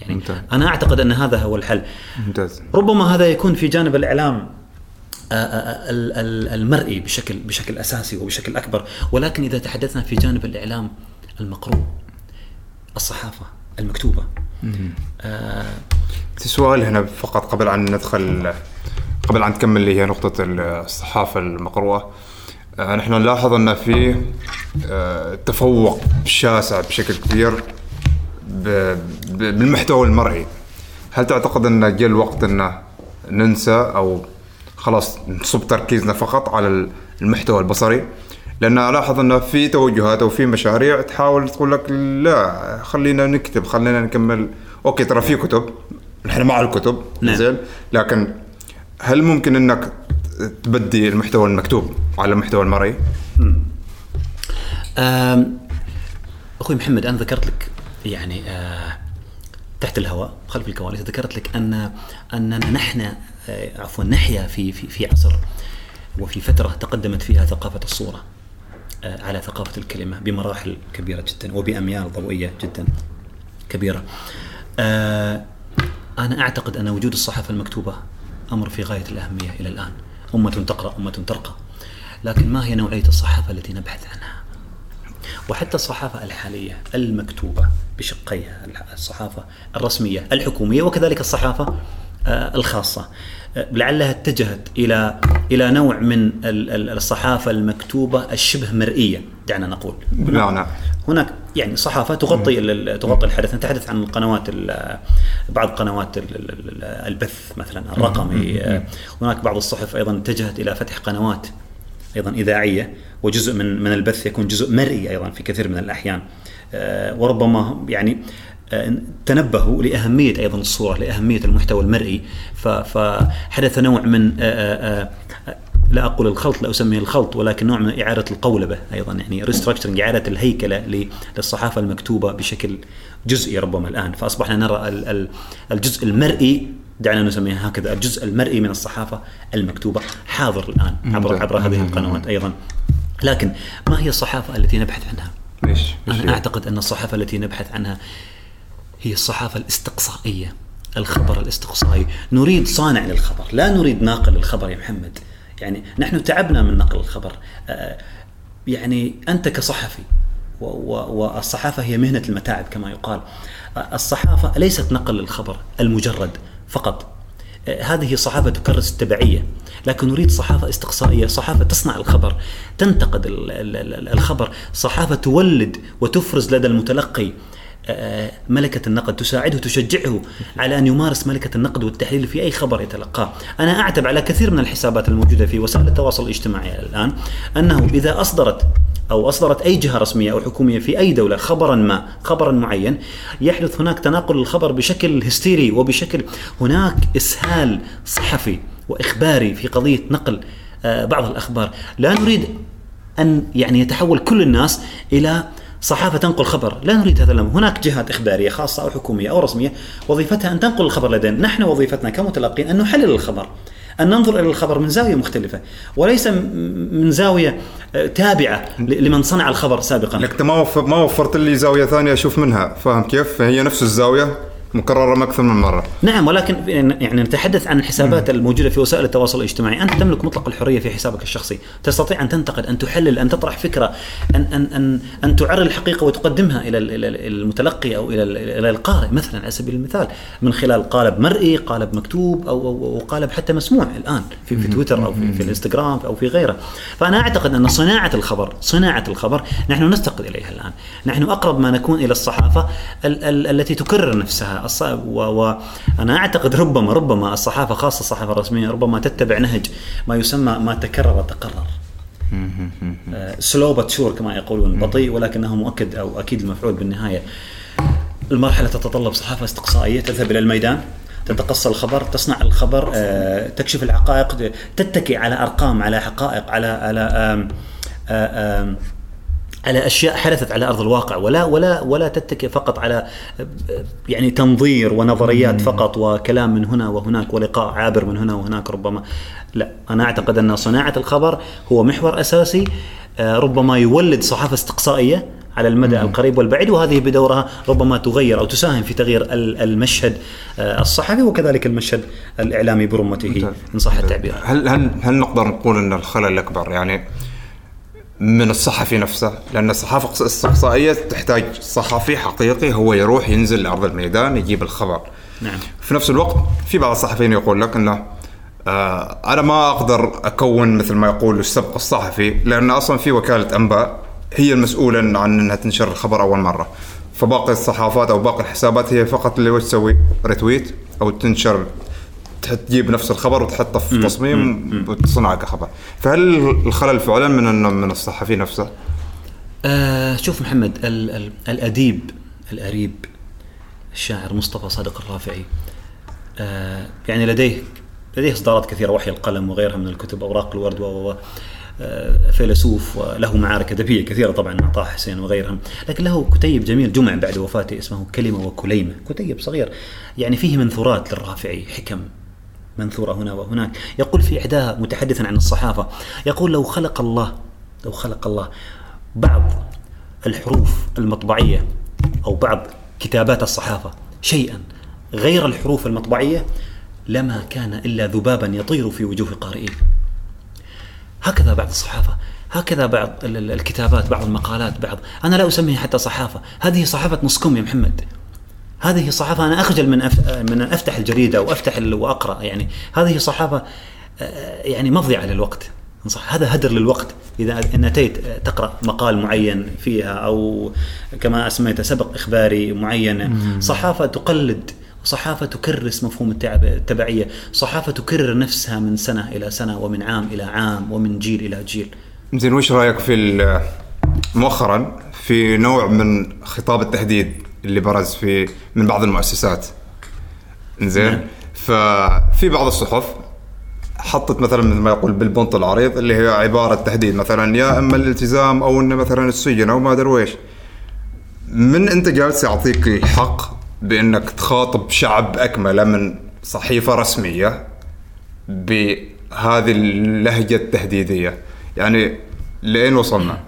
يعني ممتاز. أنا أعتقد أن هذا هو الحل. ممتاز ربما هذا يكون في جانب الإعلام آه، آه، ال- ال- المرئي بشكل بشكل أساسي وبشكل أكبر، ولكن إذا تحدثنا في جانب الإعلام المقروء الصحافة المكتوبة. آه، في سؤال هنا فقط قبل أن ندخل قبل أن تكمل اللي هي نقطة الصحافة المقروءة. آه، نحن نلاحظ أن في آه، تفوق شاسع بشكل كبير بالمحتوى المرئي. هل تعتقد أن جاء الوقت أن ننسى أو خلاص نصب تركيزنا فقط على المحتوى البصري لأن ألاحظ أن في توجهات أو في مشاريع تحاول تقول لك لا خلينا نكتب خلينا نكمل أوكي ترى في كتب نحن مع الكتب نعم. زين لكن هل ممكن أنك تبدي المحتوى المكتوب على المحتوى المرئي؟ أخوي محمد أنا ذكرت لك يعني آه، تحت الهواء خلف الكواليس ذكرت لك أن أننا نحن عفوا نحيا في في في عصر وفي فترة تقدمت فيها ثقافة الصورة آه، على ثقافة الكلمة بمراحل كبيرة جدا وبأميال ضوئية جدا كبيرة. آه، أنا أعتقد أن وجود الصحافة المكتوبة أمر في غاية الأهمية إلى الآن. أمة تقرأ أمة ترقى. لكن ما هي نوعية الصحافة التي نبحث عنها؟ وحتى الصحافة الحالية المكتوبة بشقيها الصحافة الرسمية الحكومية وكذلك الصحافة آه، الخاصة. آه، لعلها اتجهت إلى إلى نوع من ال- ال- الصحافة المكتوبة الشبه مرئية دعنا نقول. نعم نعم. هناك يعني صحافة تغطي تغطي الحدث. نتحدث عن القنوات ال- بعض قنوات ال- ال- ال- البث مثلا الرقمي. آه، هناك بعض الصحف أيضا اتجهت إلى فتح قنوات أيضا إذاعية وجزء من من البث يكون جزء مرئي أيضا في كثير من الأحيان. آه، وربما يعني تنبهوا لأهمية أيضا الصورة لأهمية المحتوى المرئي. فحدث نوع من آه، آه، آه، لا أقول الخلط لا أسميه الخلط ولكن نوع من إعادة القولبه أيضا يعني ريستراكشرنج إعادة الهيكلة ل- للصحافة المكتوبة بشكل جزئي ربما الآن. فأصبحنا نرى ال- ال- الجزء المرئي دعنا نسميها هكذا الجزء المرئي من الصحافة المكتوبة حاضر الآن عبر عبر هذه القنوات أيضا. لكن ما هي الصحافة التي نبحث عنها؟ ليش أنا أعتقد أن الصحافة التي نبحث عنها هي الصحافة الاستقصائية الخبر الاستقصائي. نريد صانع للخبر لا نريد ناقل للخبر يا محمد. يعني نحن تعبنا من نقل الخبر. آه، يعني أنت كصحفي والصحافة هي مهنة المتاعب كما يقال. آه، الصحافة ليست نقل للخبر المجرد فقط. آه، هذه صحافة تكرس التبعية لكن نريد صحافة استقصائية صحافة تصنع الخبر تنتقد ال- ال- ال- الخبر. صحافة تولد وتفرز لدى المتلقي ملكة النقد تساعده تشجعه على أن يمارس ملكة النقد والتحليل في أي خبر يتلقاه. أنا أعتب على كثير من الحسابات الموجودة في وسائل التواصل الاجتماعي الآن أنه إذا أصدرت أو أصدرت أي جهة رسمية أو حكومية في أي دولة خبرا ما خبرا معين يحدث هناك تناقل الخبر بشكل هستيري وبشكل هناك إسهال صحفي وإخباري في قضية نقل آه، بعض الأخبار. لا نريد أن يعني يتحول كل الناس إلى صحافة تنقل خبر لا نريد هذا الأمر هناك جهات إخبارية خاصة أو حكومية أو رسمية وظيفتها أن تنقل الخبر لدينا. نحن وظيفتنا كمتلقين أن نحلل الخبر أن ننظر إلى الخبر من زاوية مختلفة وليس من زاوية آه، تابعة لمن صنع الخبر سابقا. لك ما وفر ما وفرت لي زاوية ثانية أشوف منها. فاهم كيف؟ هي نفس الزاوية. مكررة أكثر من مرة. نعم ولكن يعني نتحدث عن الحسابات الموجودة في وسائل التواصل الاجتماعي، أنت تملك مطلق الحرية في حسابك الشخصي، تستطيع أن تنتقد، أن تحلل، أن تطرح فكرة، ان ان ان أن تعرر الحقيقة وتقدمها إلى المتلقي أو إلى ال- إلى القارئ مثلا على سبيل المثال. من خلال قالب مرئي، قالب مكتوب أو أو أو قالب حتى مسموع الآن في في تويتر أو في, في الإنستغرام أو في غيره. فأنا أعتقد أن صناعة الخبر، صناعة الخبر نحن نستقل إليها الآن، نحن أقرب ما نكون إلى الصحافة ال- ال- التي تكرر نفسها الص- و- وأنا أعتقد ربما ربما الصحافة خاصة الصحافة الرسمية ربما تتبع نهج ما يسمى ما تكرر تقرر. سلو شور كما يقولون بطيء ولكنه مؤكد أو أكيد المفعول بالنهاية. المرحلة تتطلب صحافة استقصائية تذهب إلى الميدان تتقصى الخبر تصنع الخبر آه، تكشف الحقائق تتكي على أرقام على حقائق على على على أشياء حدثت على أرض الواقع ولا ولا ولا تتكي فقط على يعني تنظير ونظريات فقط وكلام من هنا وهناك ولقاء عابر من هنا وهناك ربما. لا أنا أعتقد أن صناعة الخبر هو محور أساسي آه، ربما يولد صحافة استقصائية على المدى القريب والبعيد وهذه بدورها ربما تغير أو تساهم في تغيير ال- المشهد آه، الصحفي وكذلك المشهد الإعلامي برمته إن صح التعبير. هل هل هل نقدر نقول أن الخلل الاكبر يعني من الصحفي نفسه لأن الصحافة الاستقصائيه تحتاج صحفي حقيقي هو يروح ينزل لأرض الميدان يجيب الخبر. نعم. في نفس الوقت في بعض الصحفيين يقول لك إنه آه أنا ما أقدر أكون مثل ما يقول السبق الصحفي لأن أصلا في وكالة أنباء هي المسؤولة عن إنها تنشر الخبر أول مرة. فباقي الصحافات أو باقي الحسابات هي فقط اللي وش تسوي؟ ريتويت أو تنشر تجيب نفس الخبر وتحطه في تصميم وتصنعه كخبر. فهل الخلل فعلا من من الصحفي نفسه؟ آه شوف محمد ال ال الأديب الأريب الشاعر مصطفى صادق الرافعي آه يعني لديه لديه إصدارات كثيرة وحي القلم وغيرها من الكتب أوراق الورد و آه، فيلسوف وله معارك أدبية كثيرة طبعا مع طه حسين وغيرهم. لكن له كتيب جميل جمع بعد وفاته اسمه كلمة وكليمة. كتيب صغير يعني فيه منثورات للرافعي حكم. منثورة هنا وهناك. يقول في إحداها متحدثا عن الصحافة يقول لو خلق الله لو خلق الله بعض الحروف المطبعية أو بعض كتابات الصحافة شيئا غير الحروف المطبعية لما كان إلا ذبابا يطير في وجوه قارئيه هكذا بعض الصحافة هكذا بعض ال- ال- الكتابات بعض المقالات بعض. أنا لا أسميها حتى صحافة هذه صحافة نصكم يا محمد. هذه صحافة أنا أخجل من أف... من أن أفتح الجريدة أو افتح ال... وأقرأ يعني هذه صحافة آه، يعني مضيعة للوقت. صح هذا هدر للوقت. إذا إن أتيت تقرأ مقال معين فيها أو كما اسميته سبق إخباري معين صحافة تقلد صحافة تكرس مفهوم التعب- التبعية صحافة تكرر نفسها من سنة إلى سنة ومن عام إلى عام ومن جيل إلى جيل. زين وش رأيك في ال- مؤخرا في نوع من خطاب التهديد اللي برز في من بعض المؤسسات. زين نعم. ففي بعض الصحف حطت مثلا مثل ما يقول بالبنط العريض اللي هي عبارة تهديد مثلا يا أما الالتزام أو إنه مثلا السجن أو ما أدري ويش من أنت جالس يعطيك الحق بإنك تخاطب شعب اكمله من صحيفة رسمية بهذه اللهجة التهديدية؟ يعني لين وصلنا؟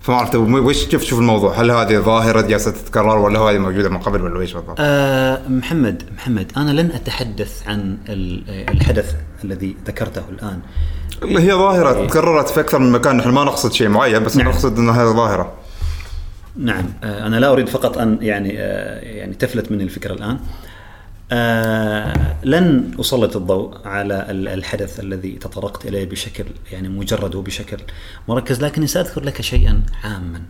فما عرفت وش كيف تشوف الموضوع؟ هل هذه ظاهرة جالسة تتكرر ولا هذه موجودة من قبل ولا إيش بالضبط؟ آه محمد محمد أنا لن أتحدث عن ال- الحدث الذي ذكرته الآن. اللي هي ظاهرة تكررت في أكثر من مكان. نحن ما نقصد شيء معين بس نعم. نقصد إن هذه ظاهرة. نعم. آه، أنا لا أريد فقط أن يعني آه، يعني تفلت مني الفكرة الآن. آه، لن أسلط الضوء على ال- الحدث الذي تطرقت إليه بشكل يعني مجرد وبشكل مركز لكني سأذكر لك شيئا عاما.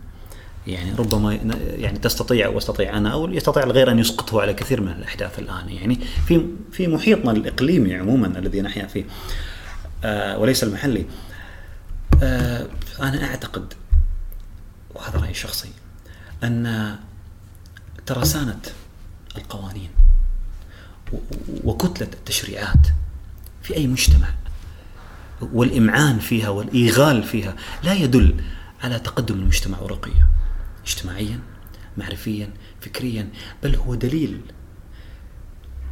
يعني ربما يعني تستطيع أو استطيع أنا أو يستطيع الغير أن يسقطه على كثير من الأحداث الآن. يعني في في محيطنا الإقليمي عموما الذي نحيا فيه آه وليس المحلي آه أنا أعتقد وهذا رأيي الشخصي أن ترسانه القوانين. و- وكتلة التشريعات في أي مجتمع والإمعان فيها والإيغال فيها لا يدل على تقدم المجتمع ورقيا اجتماعيا معرفيا فكريا بل هو دليل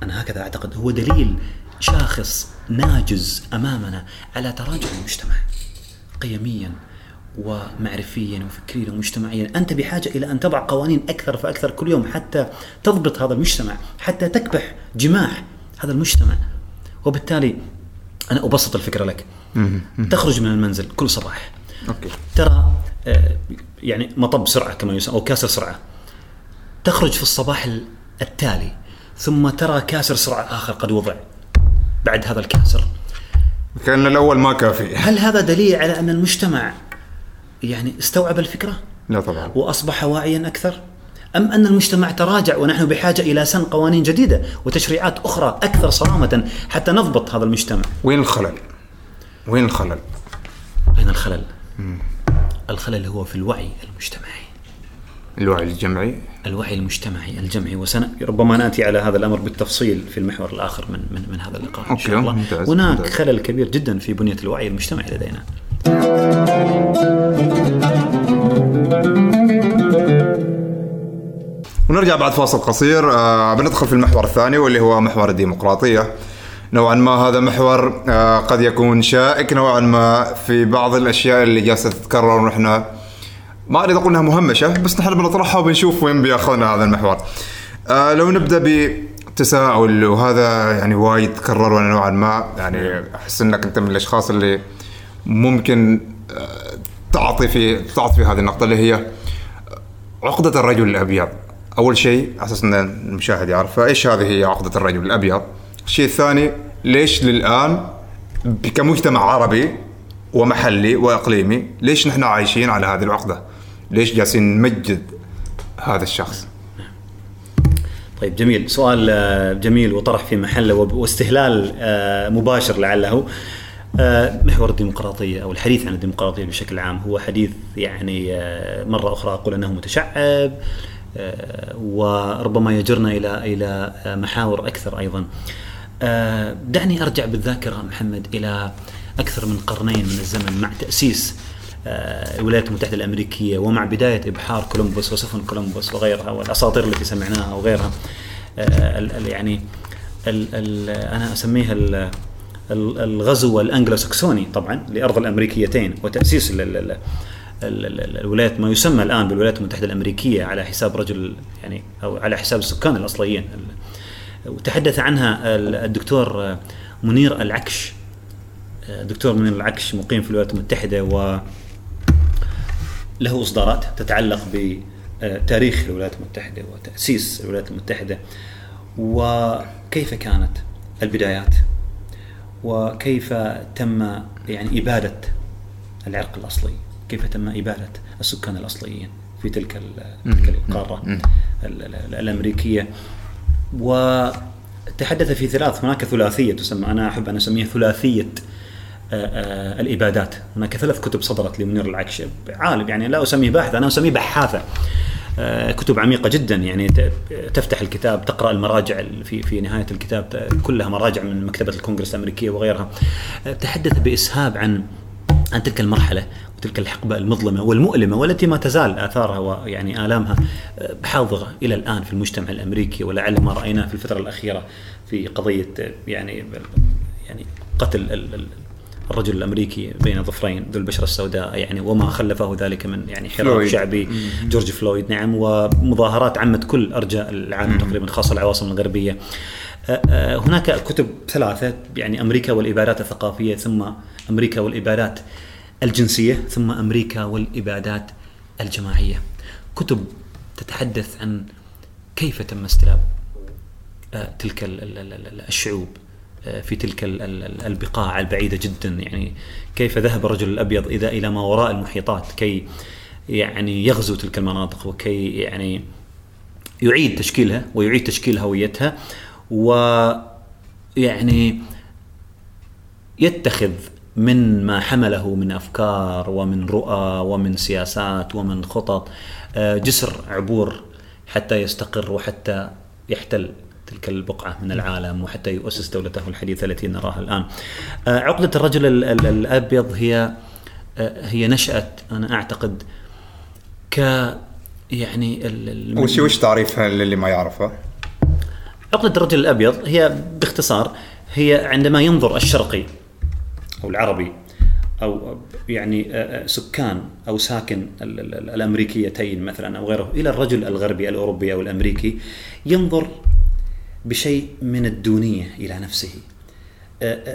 أنا هكذا أعتقد هو دليل شاخص ناجز أمامنا على تراجع المجتمع قيميا ومعرفيا وفكريا ومجتمعيا. أنت بحاجة إلى أن تضع قوانين أكثر فأكثر كل يوم حتى تضبط هذا المجتمع حتى تكبح جماح هذا المجتمع. وبالتالي أنا أبسط الفكرة لك. تخرج من المنزل كل صباح. okay. ترى آه، يعني مطب سرعة كما يسمى أو كاسر سرعة. تخرج في الصباح ال- التالي ثم ترى كاسر سرعة آخر قد وضع بعد هذا الكاسر. كأن الأول ما كافي. هل هذا دليل على أن المجتمع يعني استوعب الفكرة؟ لا طبعا. وأصبح واعيا أكثر؟ أم أن المجتمع تراجع ونحن بحاجة إلى سن قوانين جديدة وتشريعات أخرى أكثر صرامة حتى نضبط هذا المجتمع؟ وين الخلل؟ وين الخلل؟ أين الخلل؟ الخلل هو في الوعي المجتمعي. الوعي الجمعي؟ الوعي المجتمعي الجمعي. وسن ربما نأتي على هذا الأمر بالتفصيل في المحور الآخر من من, من هذا اللقاء إن شاء الله. ممتاز، هناك ممتاز. خلل كبير جدا في بنية الوعي المجتمعي لدينا. ونرجع بعد فاصل قصير آه بندخل في المحور الثاني واللي هو محور الديمقراطية. نوعا ما هذا محور آه قد يكون شائك نوعا ما في بعض الأشياء اللي جالسة تتكرر ونحن ما أريد أقول أنها مهمشة بس نحن بنطرحها وبنشوف وين بيأخذنا هذا المحور. آه لو نبدأ بتساؤل وهذا يعني وايد تكرر نوعا ما يعني أحس إنك أنت من الأشخاص اللي ممكن آه، تعطي في تعطي في هذه النقطة اللي هي عقدة الرجل الأبيض. أول شيء على أساس أن المشاهد يعرف إيش هذه هي عقدة الرجل الأبيض. الشيء الثاني ليش للآن ب- كمجتمع عربي ومحلي وإقليمي ليش نحن عايشين على هذه العقدة؟ ليش جالسين نمجد هذا الشخص؟ طيب جميل. سؤال آه، جميل وطرح في محله واستهلال آه، مباشر لعله. محور الديمقراطية أو الحديث عن الديمقراطية بشكل عام هو حديث يعني آه، مرة أخرى أقول أنه متشعب آه، وربما يجرنا إلى إلى آه، محاور أكثر أيضا. آه، دعني أرجع بالذاكرة محمد إلى أكثر من قرنين من الزمن مع تأسيس آه، الولايات المتحدة الأمريكية ومع بداية إبحار كولومبوس وسفن كولومبوس وغيرها والأساطير التي سمعناها وغيرها. آه، يعني أنا أسميها الغزو الأنجلو ساكسوني طبعا لأرض الأمريكيتين وتأسيس ال ال ال ال- ال- ال- الولايات ما يسمى الآن بالولايات المتحدة الأمريكية على حساب رجل يعني أو على حساب السكان الأصليين. ال- وتحدث عنها ال- الدكتور منير العكش. آه، دكتور منير العكش مقيم في الولايات المتحدة و له إصدارات تتعلق آه، تاريخ الولايات المتحدة وتأسيس الولايات المتحدة. وكيف كانت البدايات؟ وكيف تم يعني إبادة العرق الأصلي؟ كيف تم إبادة السكان الأصليين في تلك تلك القارة ال- ال- الأمريكية؟ وتحدث في ثلاث هناك ثلاثية تسمى أنا أحب أن أسميها ثلاثية آه، آه، الإبادات. هناك ثلاث كتب صدرت لمنير العكش عالم يعني لا أسميه باحث أنا أسميه بحاثة. آه، كتب عميقة جدا. يعني تفتح الكتاب تقرأ المراجع في في نهاية الكتاب كلها مراجع من مكتبة الكونغرس الأمريكية وغيرها. آه، تحدث بإسهاب عن عن تلك المرحلة وتلك الحقبة المظلمة والمؤلمة والتي ما تزال آثارها ويعني آلامها آه، حاضره إلى الآن في المجتمع الأمريكي. ولعل ما رأيناه في الفترة الأخيرة في قضية آه، يعني يعني قتل الرجل الأمريكي بين ظفرين ذو البشرة السوداء يعني وما خلفه ذلك من يعني حراك. شعبي جورج فلويد نعم ومظاهرات عمت كل أرجاء العالم تقريبا خاصة العواصم الغربية. آه، آه، هناك كتب ثلاثة يعني أمريكا والإبادات الثقافية ثم أمريكا والإبادات الجنسية ثم أمريكا والإبادات الجماعية. كتب تتحدث عن كيف تم استلاب آه، تلك ال- ال- ال- ال- الشعوب. في تلك ال- ال- ال- البقاع البعيدة جدا. يعني كيف ذهب الرجل الأبيض إذا إلى ما وراء المحيطات؟ كي يعني يغزو تلك المناطق وكي يعني يعيد تشكيلها ويعيد تشكيل هويتها ويعني يتخذ من ما حمله من أفكار ومن رؤى ومن سياسات ومن خطط آه، جسر عبور حتى يستقر وحتى يحتل. تلك البقعة من العالم وحتى يؤسس دولته الحديثة التي نراها الآن. آه، عقدة الرجل ال- ال- الأبيض هي آه، هي نشأت أنا أعتقد ك يعني شيء وش تعريفها للي ما يعرفها؟ عقدة الرجل الأبيض هي باختصار هي عندما ينظر الشرقي أو العربي أو يعني آه، سكان أو ساكن ال- ال- ال- الأمريكيتين مثلا أو غيره إلى الرجل الغربي الأوروبي أو الأمريكي ينظر بشيء من الدونية إلى نفسه.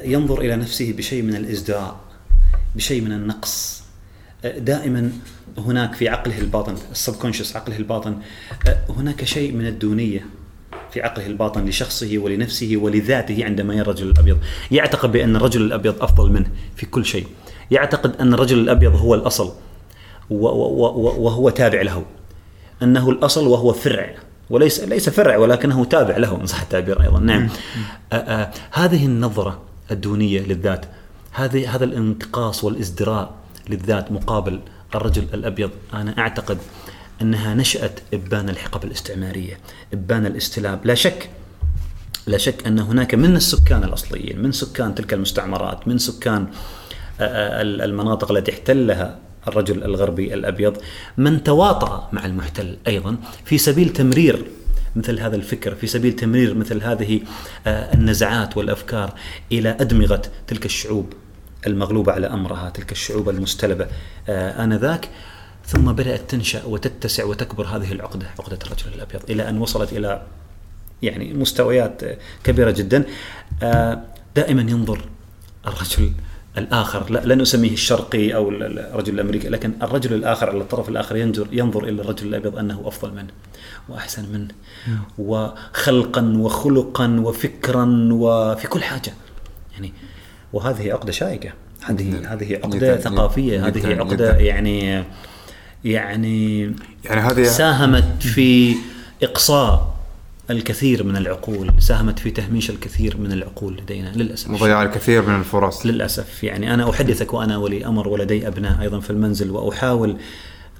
ينظر إلى نفسه بشيء من الإزدراء بشيء من النقص. دائما هناك في عقله الباطن السبكونشس عقله الباطن هناك شيء من الدونية في عقله الباطن لشخصه ولنفسه ولذاته عندما يرى الرجل الأبيض، يعتقد بأن الرجل الأبيض أفضل منه في كل شيء، يعتقد أن الرجل الأبيض هو الأصل وهو تابع له. أنه الأصل وهو فرع. وليس ليس فرع ولكنه تابع له ان صح التعبير أيضا، نعم. هذه النظرة الدونية للذات، هذه هذا الانتقاص والازدراء للذات مقابل الرجل الأبيض، أنا أعتقد أنها نشأت إبان الحقب الاستعمارية، إبان الاستلاب، لا شك لا شك أن هناك من السكان الأصليين، من سكان تلك المستعمرات، من سكان المناطق التي احتلها الرجل الغربي الأبيض، من تواطأ مع المحتل أيضا في سبيل تمرير مثل هذا الفكر، في سبيل تمرير مثل هذه آه، النزعات والأفكار إلى أدمغة تلك الشعوب المغلوبة على أمرها، تلك الشعوب المستلبة آه، آنذاك. ثم بدأت تنشأ وتتسع وتكبر هذه العقدة، عقدة الرجل الأبيض، إلى أن وصلت إلى يعني مستويات كبيرة جدا. آه، دائما ينظر الرجل الآخر لا لن اسميه الشرقي أو ال- الرجل الأمريكي لكن الرجل الآخر على الطرف الآخر ينظر ينظر إلى الرجل الأبيض أنه أفضل منه وأحسن منه وخلقا وخلقا وفكرا وفي كل حاجة. يعني وهذه عقدة شائكة. هذه هذه عقدة جداً، ثقافية. جداً، هذه عقدة جداً. يعني يعني يعني هذه ساهمت في إقصاء الكثير من العقول ساهمت في تهميش الكثير من العقول لدينا للأسف. مضيعة الكثير من الفرص. للأسف. يعني أنا أحدثك وأنا ولي أمر ولدي أبناء أيضا في المنزل وأحاول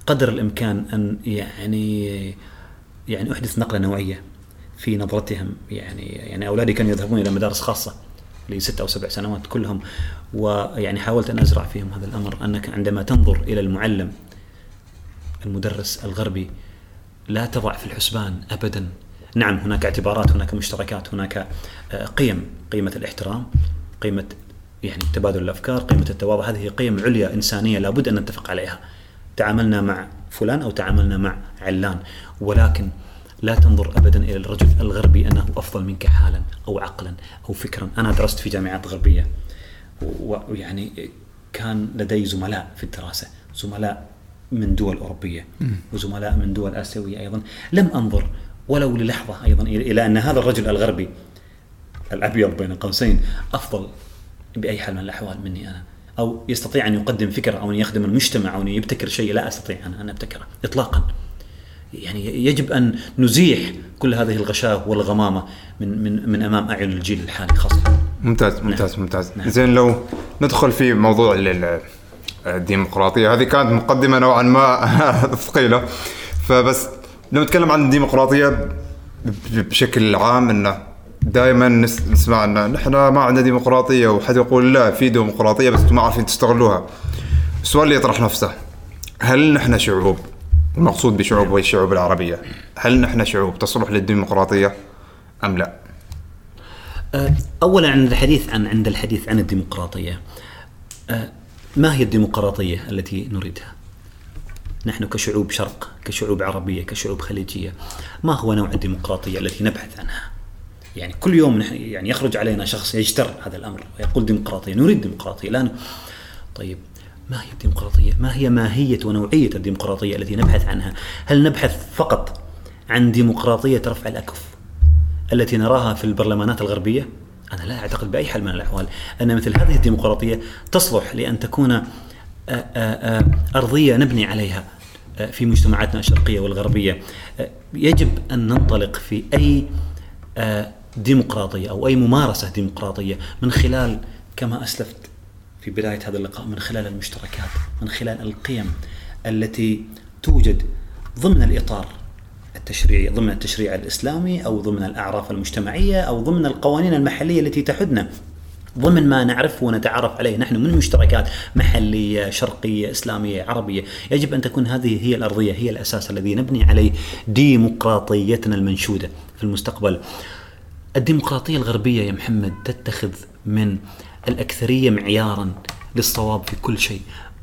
قدر الإمكان أن يعني يعني أحدث نقلة نوعية في نظرتهم. يعني يعني أولادي كانوا يذهبون إلى مدارس خاصة لست أو سبع سنوات كلهم ويعني حاولت أن أزرع فيهم هذا الأمر أنك عندما تنظر إلى المعلم المدرس الغربي لا تضع في الحسبان ابدا. نعم هناك اعتبارات هناك مشتركات هناك آه، قيم قيمة الاحترام قيمة يعني تبادل الأفكار قيمة التواضع هذه قيم عليا إنسانية لابد أن نتفق عليها. تعاملنا مع فلان أو تعاملنا مع علان ولكن لا تنظر ابدا إلى الرجل الغربي أنه أفضل منك حالا أو عقلا أو فكرا. أنا درست في جامعات غربية ويعني كان لدي زملاء في الدراسة زملاء من دول أوروبية وزملاء من دول آسيوية أيضا. لم أنظر ولو للحظة أيضا إلى إلى أن هذا الرجل الغربي الأبيض بين قوسين أفضل بأي حال من الأحوال مني أنا. أو يستطيع أن يقدم فكره أو أن يخدم المجتمع أو أن يبتكر شيء لا أستطيع أنا أن أبتكره اطلاقا. يعني يجب أن نزيح كل هذه الغشاوة والغمامة من من من أمام أعين الجيل الحالي خاصة. ممتاز ممتاز نعم. ممتاز نعم. زين لو ندخل في موضوع ال- ال- الديمقراطية هذه كانت مقدمة نوعا ما <laughs> ثقيلة. فبس لو نتكلم عن الديمقراطية بشكل عام إنه دائما نسمع إن نحن ما عندنا ديمقراطية وحد يقول لا في ديمقراطية بس ما عارفين تستغلوها السؤال اللي يطرح نفسه هل نحن شعوب المقصود بشعوب وهي الشعوب العربية هل نحن شعوب تصلح للديمقراطية أم لا؟ اولا عند الحديث عن عند الحديث عن الديمقراطية أه، ما هي الديمقراطية التي نريدها؟ نحن كشعوب شرق، كشعوب عربية، كشعوب خليجية، ما هو نوع الديمقراطية التي نبحث عنها؟ يعني كل يوم نح- يعني يخرج علينا شخص يجتر هذا الأمر ويقول ديمقراطية، نريد ديمقراطية، لا ن... طيب ما هي الديمقراطية؟ ما هي ماهية ونوعية الديمقراطية التي نبحث عنها؟ هل نبحث فقط عن ديمقراطية رفع الأكف؟ التي نراها في البرلمانات الغربية أنا لا أعتقد بأي حال من الأحوال أن مثل هذه الديمقراطية تصلح لأن تكون أرضية نبني عليها في مجتمعاتنا الشرقية والغربية. آه، يجب أن ننطلق في أي آه، ديمقراطية أو أي ممارسة ديمقراطية من خلال كما أسلفت في بداية هذا اللقاء من خلال المشتركات من خلال القيم التي توجد ضمن الإطار التشريعي ضمن التشريع الإسلامي أو ضمن الأعراف المجتمعية أو ضمن القوانين المحلية التي تحدنا. ضمن ما نعرفه ونتعرف عليه. نحن من مشتركات محلية شرقية إسلامية عربية. يجب أن تكون هذه هي الأرضية هي الأساس الذي نبني عليه ديمقراطيتنا المنشودة في المستقبل. الديمقراطية الغربية يا محمد تتخذ من الأكثرية معيارا للصواب في كل شيء.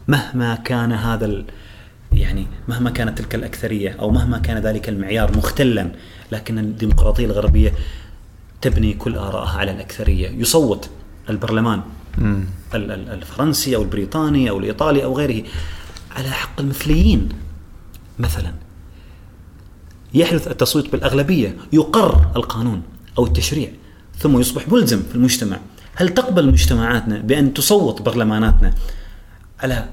مهما كان هذا ال... يعني مهما كانت تلك الأكثرية أو مهما كان ذلك المعيار مختلا لكن الديمقراطية الغربية تبني كل آرائها على الأكثرية. يصوت البرلمان. ال- ال- الفرنسي أو البريطاني أو الإيطالي أو غيره. على حق المثليين. مثلا يحدث التصويت بالأغلبية يقر القانون أو التشريع ثم يصبح ملزم في المجتمع. هل تقبل مجتمعاتنا بأن تصوت برلماناتنا على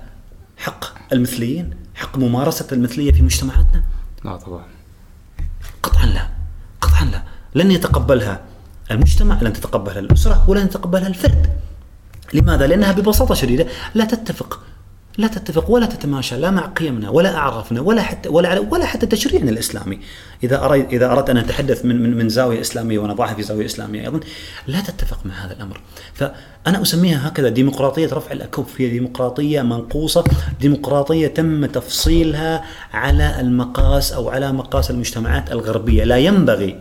حق المثليين؟ حق ممارسة المثلية في مجتمعاتنا؟ لا طبعا. قطعا لا. قطعا لا. لن يتقبلها المجتمع لن تتقبلها الأسرة ولن يتقبلها الفرد. لماذا؟ لأنها ببساطة شديدة لا تتفق لا تتفق ولا تتماشى لا مع قيمنا ولا أعرافنا ولا حتى ولا ولا حتى تشريعنا الإسلامي. إذا أريد إذا أردت أن أتحدث من من من زاوية إسلامية ونضعها في زاوية إسلامية أيضا لا تتفق مع هذا الأمر. فأنا أسميها هكذا ديمقراطية رفع الأكف هي ديمقراطية منقوصة ديمقراطية تم تفصيلها على المقاس أو على مقاس المجتمعات الغربية. لا ينبغي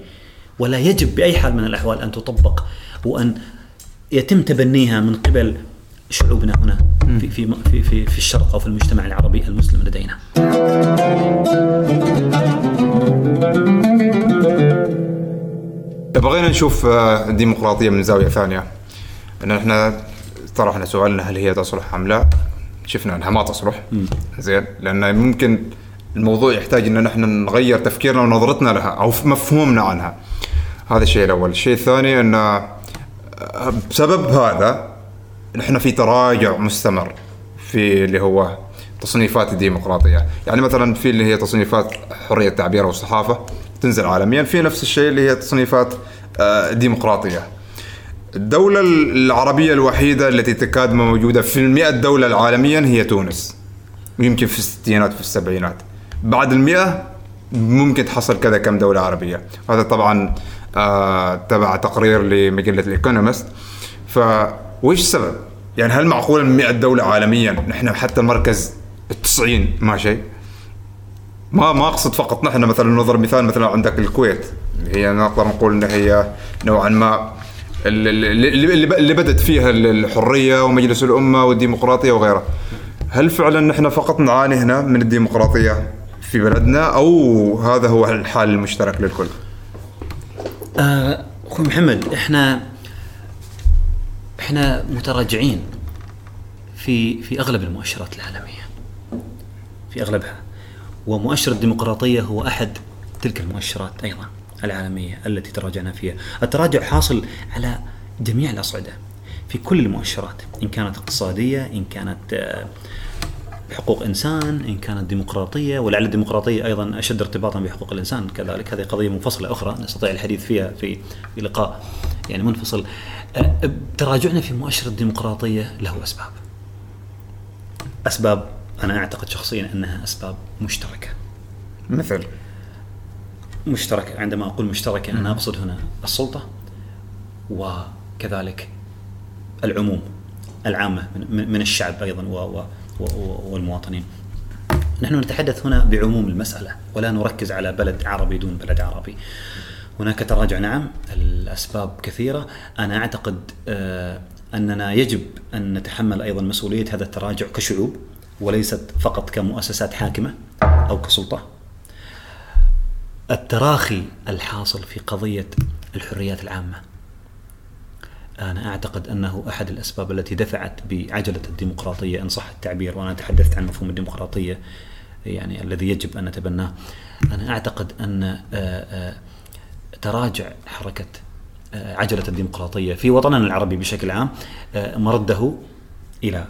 ولا يجب بأي حال من الأحوال أن تطبق وأن يتم تبنيها من قبل شعوبنا هنا في في في في, في الشرق أو في المجتمع العربي المسلم لدينا. بغينا نشوف آه، الديمقراطية من زاوية ثانية. إن إحنا طرحنا سؤالنا هل هي تصلح أم لا؟ شفنا إنها ما تصلح. زين. لأن ممكن الموضوع يحتاج إن نحن نغير تفكيرنا ونظرتنا لها أو مفهومنا عنها. هذا الشيء الأول. الشيء الثاني أن آه، بسبب هذا نحن في تراجع مستمر في اللي هو تصنيفات الديمقراطية. يعني مثلا في اللي هي تصنيفات حرية التعبير والصحافة تنزل عالميا في نفس الشيء اللي هي تصنيفات آه، ديمقراطية. الدولة العربية الوحيدة التي تكاد ما موجودة في المئة دولة عالميا هي تونس. ويمكن في الستينات في السبعينات. بعد المئة ممكن تحصل كذا كم دولة عربية. هذا طبعا تبع تقرير لمجلة الإيكونومست فوش السبب؟ يعني هل معقول 100 دولة عالميا نحن حتى المركز التسعين ما شيء ما ما أقصد فقط نحن مثلا نضرب مثال مثلا عندك الكويت اللي هي نقدر نقول إن هي نوعا ما اللي اللي بدت فيها الحرية ومجلس الأمة والديمقراطية وغيرها. هل فعلا نحن فقط نعاني هنا من الديمقراطية في بلدنا أو هذا هو الحال المشترك للكل؟ آه، أخوي محمد إحنا إحنا متراجعين في في أغلب المؤشرات العالمية في أغلبها. ومؤشر الديمقراطية هو أحد تلك المؤشرات أيضا العالمية التي تراجعنا فيها. التراجع حاصل على جميع الأصعدة في كل المؤشرات إن كانت اقتصادية إن كانت آه، حقوق إنسان إن كانت ديمقراطية ولعل الديمقراطية أيضا أشد ارتباطا بحقوق الإنسان. كذلك هذه قضية منفصلة أخرى نستطيع الحديث فيها في في لقاء يعني منفصل. أه، تراجعنا في مؤشر الديمقراطية له أسباب. أسباب أنا أعتقد شخصيا أنها أسباب مشتركة. مثل؟ مشتركة عندما أقول مشتركة أنا أقصد هنا السلطة وكذلك العموم العامة من الشعب أيضا و- والمواطنين. نحن نتحدث هنا بعموم المسألة ولا نركز على بلد عربي دون بلد عربي. هناك تراجع نعم الأسباب كثيرة أنا أعتقد آه، أننا يجب أن نتحمل أيضا مسؤولية هذا التراجع كشعوب وليست فقط كمؤسسات حاكمة أو كسلطة. التراخي الحاصل في قضية الحريات العامة أنا أعتقد أنه أحد الأسباب التي دفعت بعجلة الديمقراطية إن صح التعبير وأنا تحدثت عن مفهوم الديمقراطية يعني الذي يجب أن نتبناه أنا أعتقد أن آه، آه، تراجع حركة آه، عجلة الديمقراطية في وطننا العربي بشكل عام مرده إلى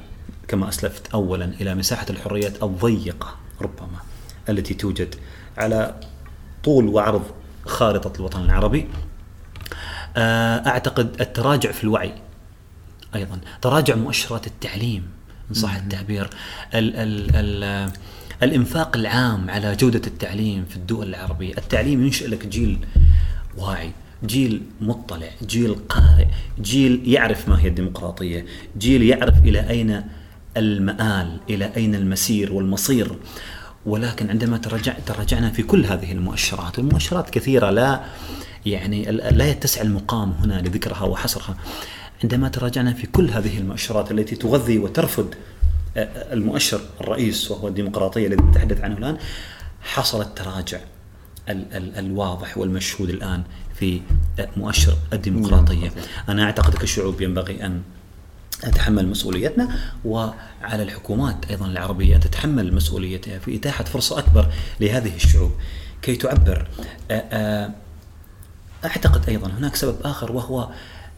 كما أسلفت أولا إلى مساحة الحريات الضيقة ربما التي توجد على طول وعرض خارطة الوطن العربي. أعتقد التراجع في الوعي أيضا. تراجع مؤشرات التعليم إن صح التعبير. ال ال ال الإنفاق العام على جودة التعليم في الدول العربية. التعليم ينشئ لك جيل واعي جيل مطلع جيل قارئ جيل يعرف ما هي الديمقراطية جيل يعرف إلى أين المآل إلى أين المسير والمصير. ولكن عندما تراجع تراجعنا في كل هذه المؤشرات المؤشرات كثيرة لا يعني لا يتسع المقام هنا لذكرها وحصرها. عندما تراجعنا في كل هذه المؤشرات التي تغذي وترفض آه، آه، المؤشر الرئيس وهو الديمقراطية الذي نتحدث عنه الآن حصل التراجع ال- ال- الواضح والمشهود الآن في آه، مؤشر الديمقراطية. أنا أعتقد كشعوب ينبغي أن نتحمل مسؤوليتنا وعلى الحكومات أيضا العربية ان تتحمل مسؤوليتها في إتاحة فرصة أكبر لهذه الشعوب. كي تعبر أعتقد أيضا هناك سبب آخر وهو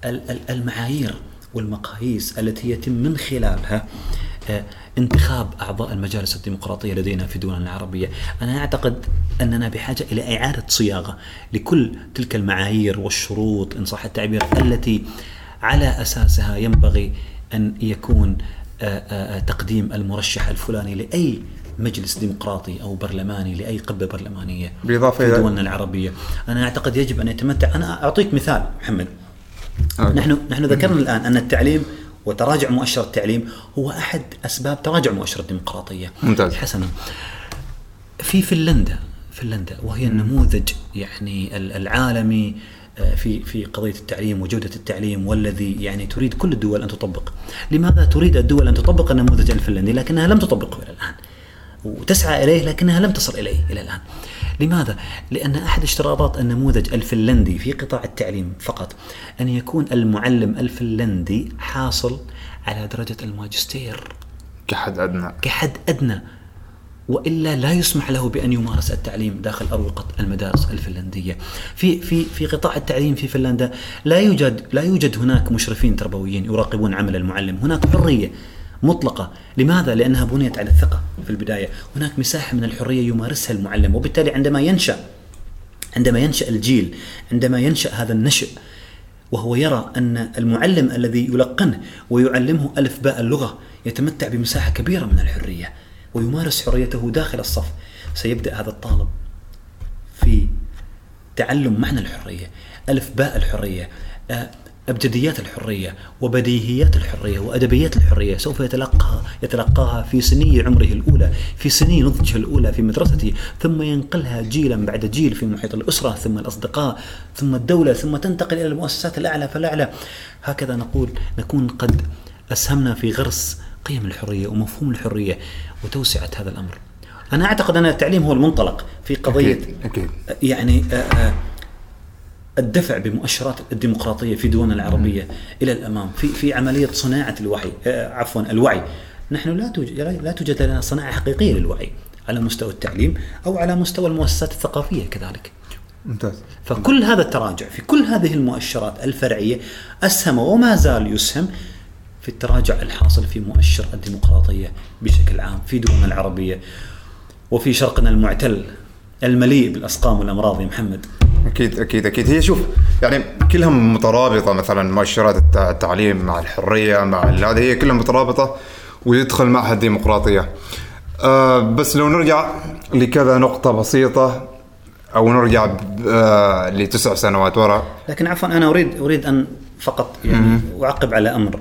ال- ال- المعايير والمقاييس التي يتم من خلالها آه، انتخاب أعضاء المجالس الديمقراطية لدينا في دولنا العربية، أنا أعتقد أننا بحاجة إلى إعادة صياغة لكل تلك المعايير والشروط إن صح التعبير التي على أساسها ينبغي أن يكون آه، آه، تقديم المرشح الفلاني لأي مجلس ديمقراطي أو برلماني لأي قبة برلمانية بالإضافة في إلى- دولنا العربية، أنا أعتقد يجب أن يتمتع أنا أعطيك مثال محمد أوكي. نحن نحن ذكرنا الآن أن التعليم وتراجع مؤشر التعليم هو أحد أسباب تراجع مؤشر الديمقراطيه. ممتاز. حسنا. في فنلندا فنلندا وهي النموذج يعني ال- العالمي آه، في في قضية التعليم وجودة التعليم والذي يعني تريد كل الدول أن تطبق. لماذا تريد الدول أن تطبق النموذج الفنلندي لكنها لم تطبقه إلى الآن؟ وتسعى إليه لكنها لم تصل إليه إلى الآن. لماذا؟ لأن أحد اشتراطات النموذج الفنلندي في قطاع التعليم فقط أن يكون المعلم الفنلندي حاصل على درجة الماجستير كحد أدنى كحد أدنى وإلا لا يسمح له بأن يمارس التعليم داخل اروقه المدارس الفنلندية. في في في قطاع التعليم في فنلندا لا يوجد لا يوجد هناك مشرفين تربويين يراقبون عمل المعلم، هناك حرية مطلقة، لماذا؟ لأنها بنيت على الثقة في البداية، هناك مساحة من الحرية يمارسها المعلم، وبالتالي عندما ينشأ عندما ينشأ الجيل، عندما ينشأ هذا النشء وهو يرى أن المعلم الذي يلقنه ويعلمه ألف باء اللغة يتمتع بمساحة كبيرة من الحرية ويمارس حريته داخل الصف. سيبدأ هذا الطالب في تعلم معنى الحرية ألف باء الحرية. أبجديات الحرية وبديهيات الحرية وأدبيات الحرية سوف يتلقاها يتلقاها في سني عمره الأولى في سني نضجه الأولى في مدرسته ثم ينقلها جيلا بعد جيل في محيط الأسرة ثم الأصدقاء ثم الدولة ثم تنتقل إلى المؤسسات الأعلى فالأعلى. هكذا نقول نكون قد أسهمنا في غرس قيم الحرية ومفهوم الحرية وتوسعة هذا الأمر. أنا أعتقد أن التعليم هو المنطلق في قضية أكيد أكيد. يعني آه، آه، الدفع بمؤشرات الديمقراطية في دولنا العربية إلى الأمام في في عملية صناعة الوعي آه، عفوا الوعي. نحن لا توجد لا توجد لنا صناعة حقيقية للوعي على مستوى التعليم أو على مستوى المؤسسات الثقافية كذلك. ممتاز. فكل هذا التراجع في كل هذه المؤشرات الفرعية أسهم وما زال يسهم في التراجع الحاصل في مؤشر الديمقراطية بشكل عام في دولنا العربية. وفي شرقنا المعتل المليء بالأسقام والأمراض يا محمد. أكيد أكيد أكيد. هي شوف يعني كلها مترابطة مثلا مؤشرات التع- التعليم مع الحرية مع هذه هي كلها مترابطة ويدخل معها الديمقراطية. آه بس لو نرجع لكذا نقطة بسيطة أو نرجع آه لتسع سنوات وراء لكن عفوا أنا أريد أريد أن فقط يعني أعقب على أمر.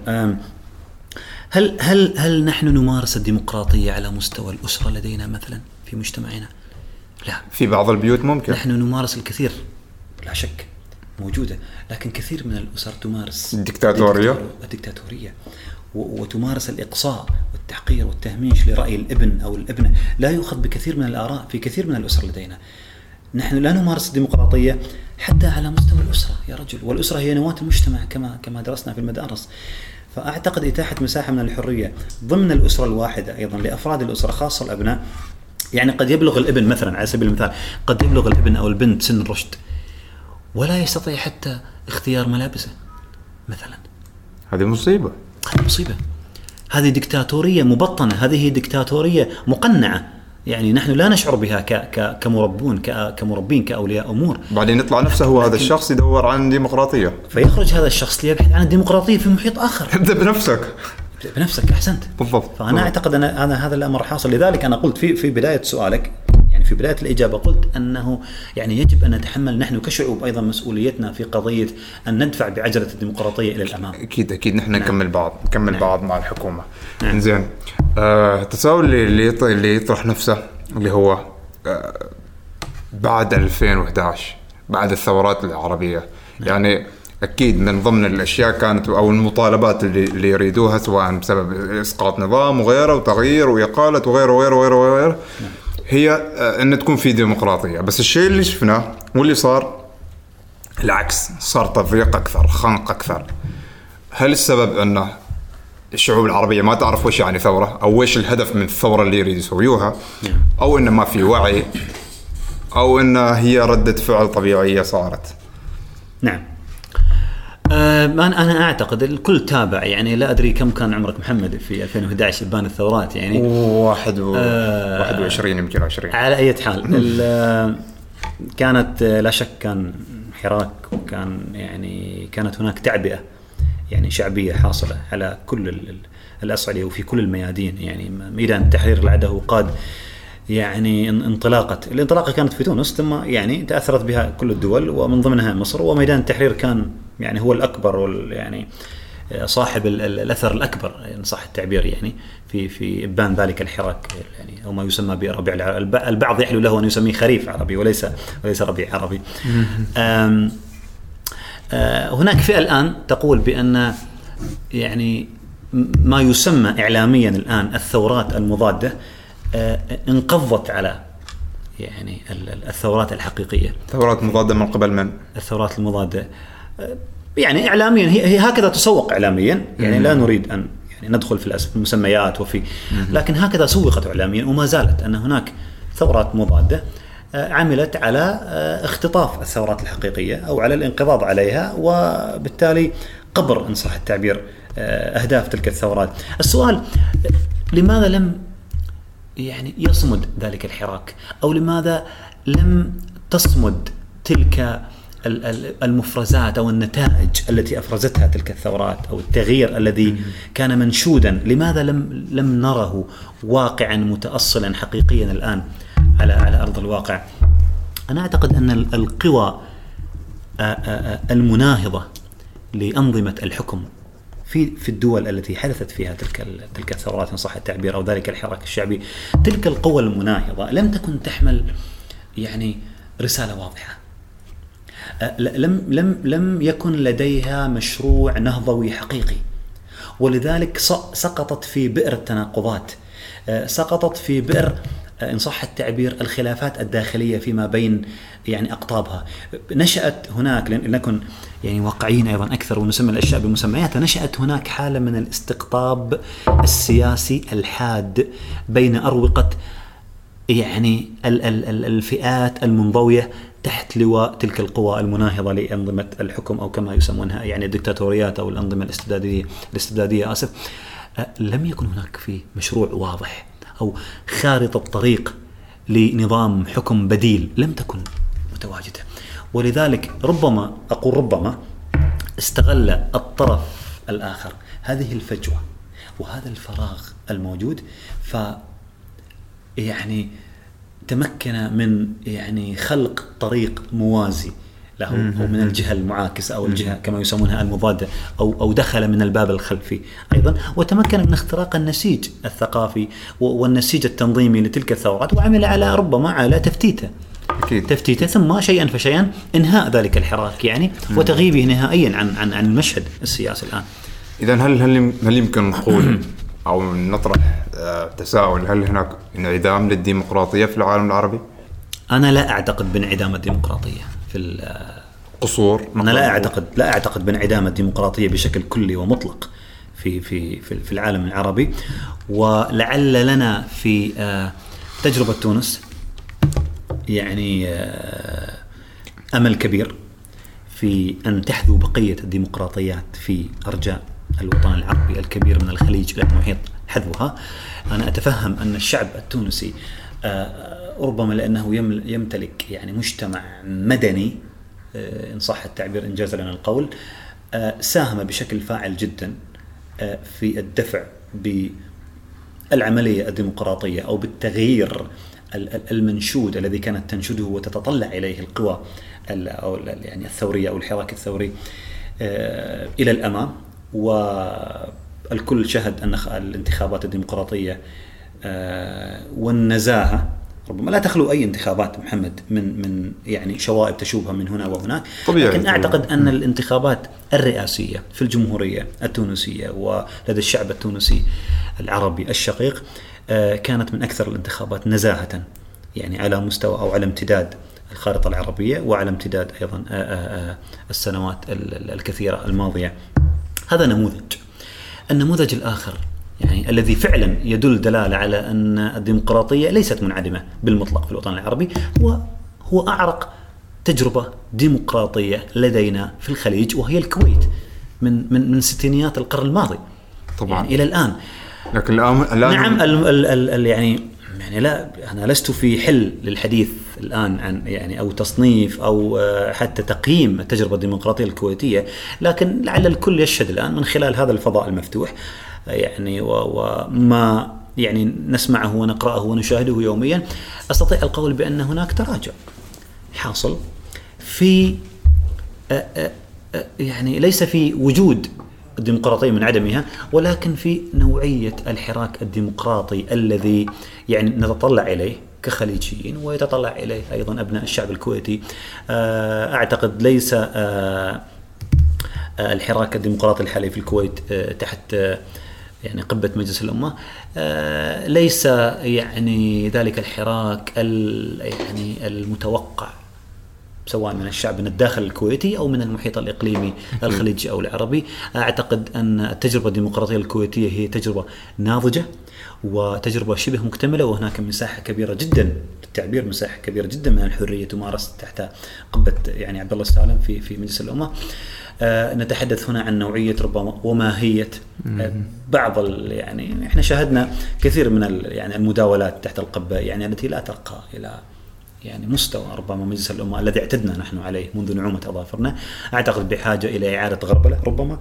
هل هل هل نحن نمارس الديمقراطية على مستوى الأسرة لدينا مثلا في مجتمعنا؟ لا. في بعض البيوت ممكن. نحن نمارس الكثير لا شك موجودة لكن كثير من الأسر تمارس. الدكتاتورية. و- وتمارس الإقصاء والتحقير والتهميش لرأي الابن أو الابنة. لا يؤخذ بكثير من الآراء في كثير من الأسر لدينا. نحن لا نمارس الديمقراطية حتى على مستوى الأسرة يا رجل. والأسرة هي نواة المجتمع كما كما درسنا في المدارس. فأعتقد إتاحة مساحة من الحرية ضمن الأسرة الواحدة أيضا لأفراد الأسرة خاصة الأبناء يعني قد يبلغ الابن مثلا على سبيل المثال قد يبلغ الابن أو البنت سن الرشد ولا يستطيع حتى اختيار ملابسه مثلا. هذه مصيبة. هذه مصيبة. هذه دكتاتورية مبطنة هذه دكتاتورية مقنعة. يعني نحن لا نشعر بها ك ك كمربون ك كمربين كأولياء أمور. بعدين يطلع نفسه هو هذا الشخص يدور عن ديمقراطية. فيخرج هذا الشخص ليبحث عن الديمقراطية في محيط آخر. ابدأ بنفسك. بنفسك أحسنت بالضبط فأنا بالضبط. أعتقد أن أنا هذا الأمر حاصل لذلك أنا قلت في في بداية سؤالك يعني في بداية الإجابة قلت أنه يعني يجب أن نتحمل نحن كشعوب أيضا مسؤوليتنا في قضية أن ندفع بعجلة الديمقراطية إلى الأمام. أكيد أكيد نحن نكمل بعض نكمل نعم. بعض مع الحكومة نعم. زين آه التساؤل اللي اللي يط- اللي يطرح نفسه اللي هو آه بعد 2011 بعد الثورات العربية يعني أكيد من ضمن الأشياء كانت أو المطالبات اللي, اللي يريدوها سواء بسبب إسقاط نظام وغيره وتغيير واقاله وغيره وغيره وغيره, وغيره هي آه إن تكون في ديمقراطية. بس الشيء اللي شفناه واللي صار العكس صار تضييق أكثر خنق أكثر. هل السبب انه الشعوب العربية ما تعرف وش يعني ثورة أو وش الهدف من الثورة اللي يريد يسويوها؟ أو انه ما في وعي أو انه هي ردة فعل طبيعية صارت. نعم. آه، أنا أنا أعتقد الكل تابع يعني لا أدري كم كان عمرك محمد في 2011 ابان الثورات يعني واحد و... آه. 21 يمكن 20 على أي حال ال- كانت لا شك كان حراك وكان يعني كانت هناك تعبئة يعني شعبية حاصلة على كل ال- ال- الاصعده وفي كل الميادين يعني ميدان التحرير العده قاد يعني إن- انطلاقة. الانطلاقة كانت في تونس ثم يعني تأثرت بها كل الدول ومن ضمنها مصر. وميدان التحرير كان يعني هو الأكبر وال يعني صاحب ال- ال- الأثر الأكبر إن صح التعبير يعني في في إبان ذلك الحراك يعني أو ما يسمى بربيع الع- الب- البعض يحلو له أن يسميه خريف عربي وليس وليس ربيع عربي. أم آه، هناك فئة الآن تقول بأن يعني ما يسمى اعلاميا الآن الثورات المضادة آه، انقضت على يعني ال- ال- الثورات الحقيقية. ثورات مضادة من قبل من؟ الثورات المضادة آه، يعني اعلاميا هي, هي هكذا تسوق اعلاميا يعني لا نريد أن يعني ندخل في المسميات وفي لكن هكذا سوقت اعلاميا وما زالت أن هناك ثورات مضادة آه، عملت على آه، اختطاف الثورات الحقيقية أو على الانقضاض عليها وبالتالي قبر إن صح التعبير آه، أهداف تلك الثورات. السؤال آه، لماذا لم يعني يصمد ذلك الحراك أو لماذا لم تصمد تلك ال- ال- المفرزات أو النتائج التي أفرزتها تلك الثورات أو التغيير الذي كان منشودا؟ لماذا لم لم نره واقعا متاصلا حقيقيا الآن على على أرض الواقع؟ أنا أعتقد أن ال- القوى المناهضة لأنظمة الحكم في في الدول التي حدثت فيها تلك تلك الثورات إن صح التعبير أو ذلك الحراك الشعبي تلك القوى المناهضة لم تكن تحمل يعني رسالة واضحة. أه، لم لم لم يكن لديها مشروع نهضوي حقيقي. ولذلك سقطت في بئر التناقضات. أه، سقطت في بئر إن صح التعبير الخلافات الداخلية فيما بين يعني أقطابها. نشأت هناك لن- لنكن يعني واقعيين أيضا أكثر ونسمي الأشياء بمسمياتها نشأت هناك حالة من الاستقطاب السياسي الحاد بين أروقة يعني ال- ال- ال- الفئات المنضوية تحت لواء تلك القوى المناهضة لأنظمة الحكم أو كما يسمونها يعني الدكتاتوريات أو الأنظمة الاستبدادية الاستبدادية آسف. آه، لم يكن هناك في مشروع واضح أو خارطة طريق لنظام حكم بديل لم تكن متواجدة. ولذلك ربما أقول ربما استغل الطرف الآخر هذه الفجوة وهذا الفراغ الموجود. ف يعني تمكن من يعني خلق طريق موازي له أو من الجهة المعاكسة أو الجهة كما يسمونها المضادة أو أو دخل من الباب الخلفي أيضا. وتمكن من اختراق النسيج الثقافي والنسيج التنظيمي لتلك الثورات وعمل على ربما على تفتيته. أكيد. تفتيته ثم شيئا فشيئا إنهاء ذلك الحراك يعني وتغييبه نهائيا عن عن عن المشهد السياسي الآن. اذا هل هل هل يمكن نقول أو نطرح آه، تساؤل هل هناك انعدام للديمقراطية في العالم العربي؟ أنا لا أعتقد بانعدام الديمقراطية. في ال- قصور. أنا لا اعتقد لا أعتقد بانعدام الديمقراطية بشكل كلي ومطلق في في في في العالم العربي. ولعل لنا في آه، تجربة تونس يعني آه، أمل كبير في أن تحذو بقية الديمقراطيات في أرجاء الوطن العربي الكبير من الخليج إلى المحيط حذوها. أنا أتفهم أن الشعب التونسي آه، ربما لأنه يم- يمتلك يعني مجتمع مدني آه، إن صح التعبير انجاز لنا القول آه، ساهم بشكل فاعل جدا آه، في الدفع ب العملية الديمقراطية أو بالتغيير ال- ال- المنشود الذي كانت تنشده وتتطلع إليه القوى ال- أو يعني الثورية أو الحراك الثوري إلى الأمام. والكل شهد أن الانتخابات الديمقراطية والنزاهة ربما لا تخلو أي انتخابات محمد من من يعني شوائب تشوبها من هنا وهناك طبيعي. لكن أعتقد أن الانتخابات الرئاسية في الجمهورية التونسية ولدى الشعب التونسي العربي الشقيق آه، كانت من أكثر الانتخابات نزاهة يعني على مستوى أو على امتداد الخارطة العربية وعلى امتداد أيضا آه، آه، السنوات ال- ال- الكثيرة الماضية. هذا نموذج. النموذج الآخر يعني الذي فعلا يدل دلالة على أن الديمقراطية ليست منعدمة بالمطلق في الوطن العربي هو هو أعرق تجربة ديمقراطية لدينا في الخليج وهي الكويت من من من ستينيات القرن الماضي طبعاً. يعني إلى الآن لكن الآن الآن نعم ال ال ال ال يعني يعني لا أنا لست في حل للحديث الآن عن يعني أو تصنيف أو آه، حتى تقييم التجربة الديمقراطية الكويتية لكن لعل الكل يشهد الآن من خلال هذا الفضاء المفتوح يعني وما يعني نسمعه ونقرأه ونشاهده يوميا. أستطيع القول بأن هناك تراجع حاصل في يعني ليس في وجود الديمقراطية من عدمها ولكن في نوعية الحراك الديمقراطي الذي يعني نتطلع إليه كخليجيين ويتطلع إليه أيضا أبناء الشعب الكويتي. أعتقد ليس الحراك الديمقراطي الحالي في الكويت تحت يعني قبة مجلس الأمة. آه، ليس يعني ذلك الحراك ال- يعني المتوقع سواء من الشعب من الداخل الكويتي أو من المحيط الإقليمي الخليجي أو العربي، أعتقد أن التجربة الديمقراطية الكويتية هي تجربة ناضجة وتجربة شبه مكتملة وهناك مساحة كبيرة جدا بالتعبير مساحة كبيرة جدا من الحرية تمارس تحت قبة يعني عبد الله السالم في في مجلس الأمة. آه نتحدث هنا عن نوعية ربما وماهيه آه بعض يعني إحنا شاهدنا كثير من يعني المداولات تحت القبة يعني التي لا ترقى إلى يعني مستوى ربما مجلس الأمة الذي اعتدنا نحن عليه منذ نعومة أظافرنا، أعتقد بحاجة إلى إعادة غربلة ربما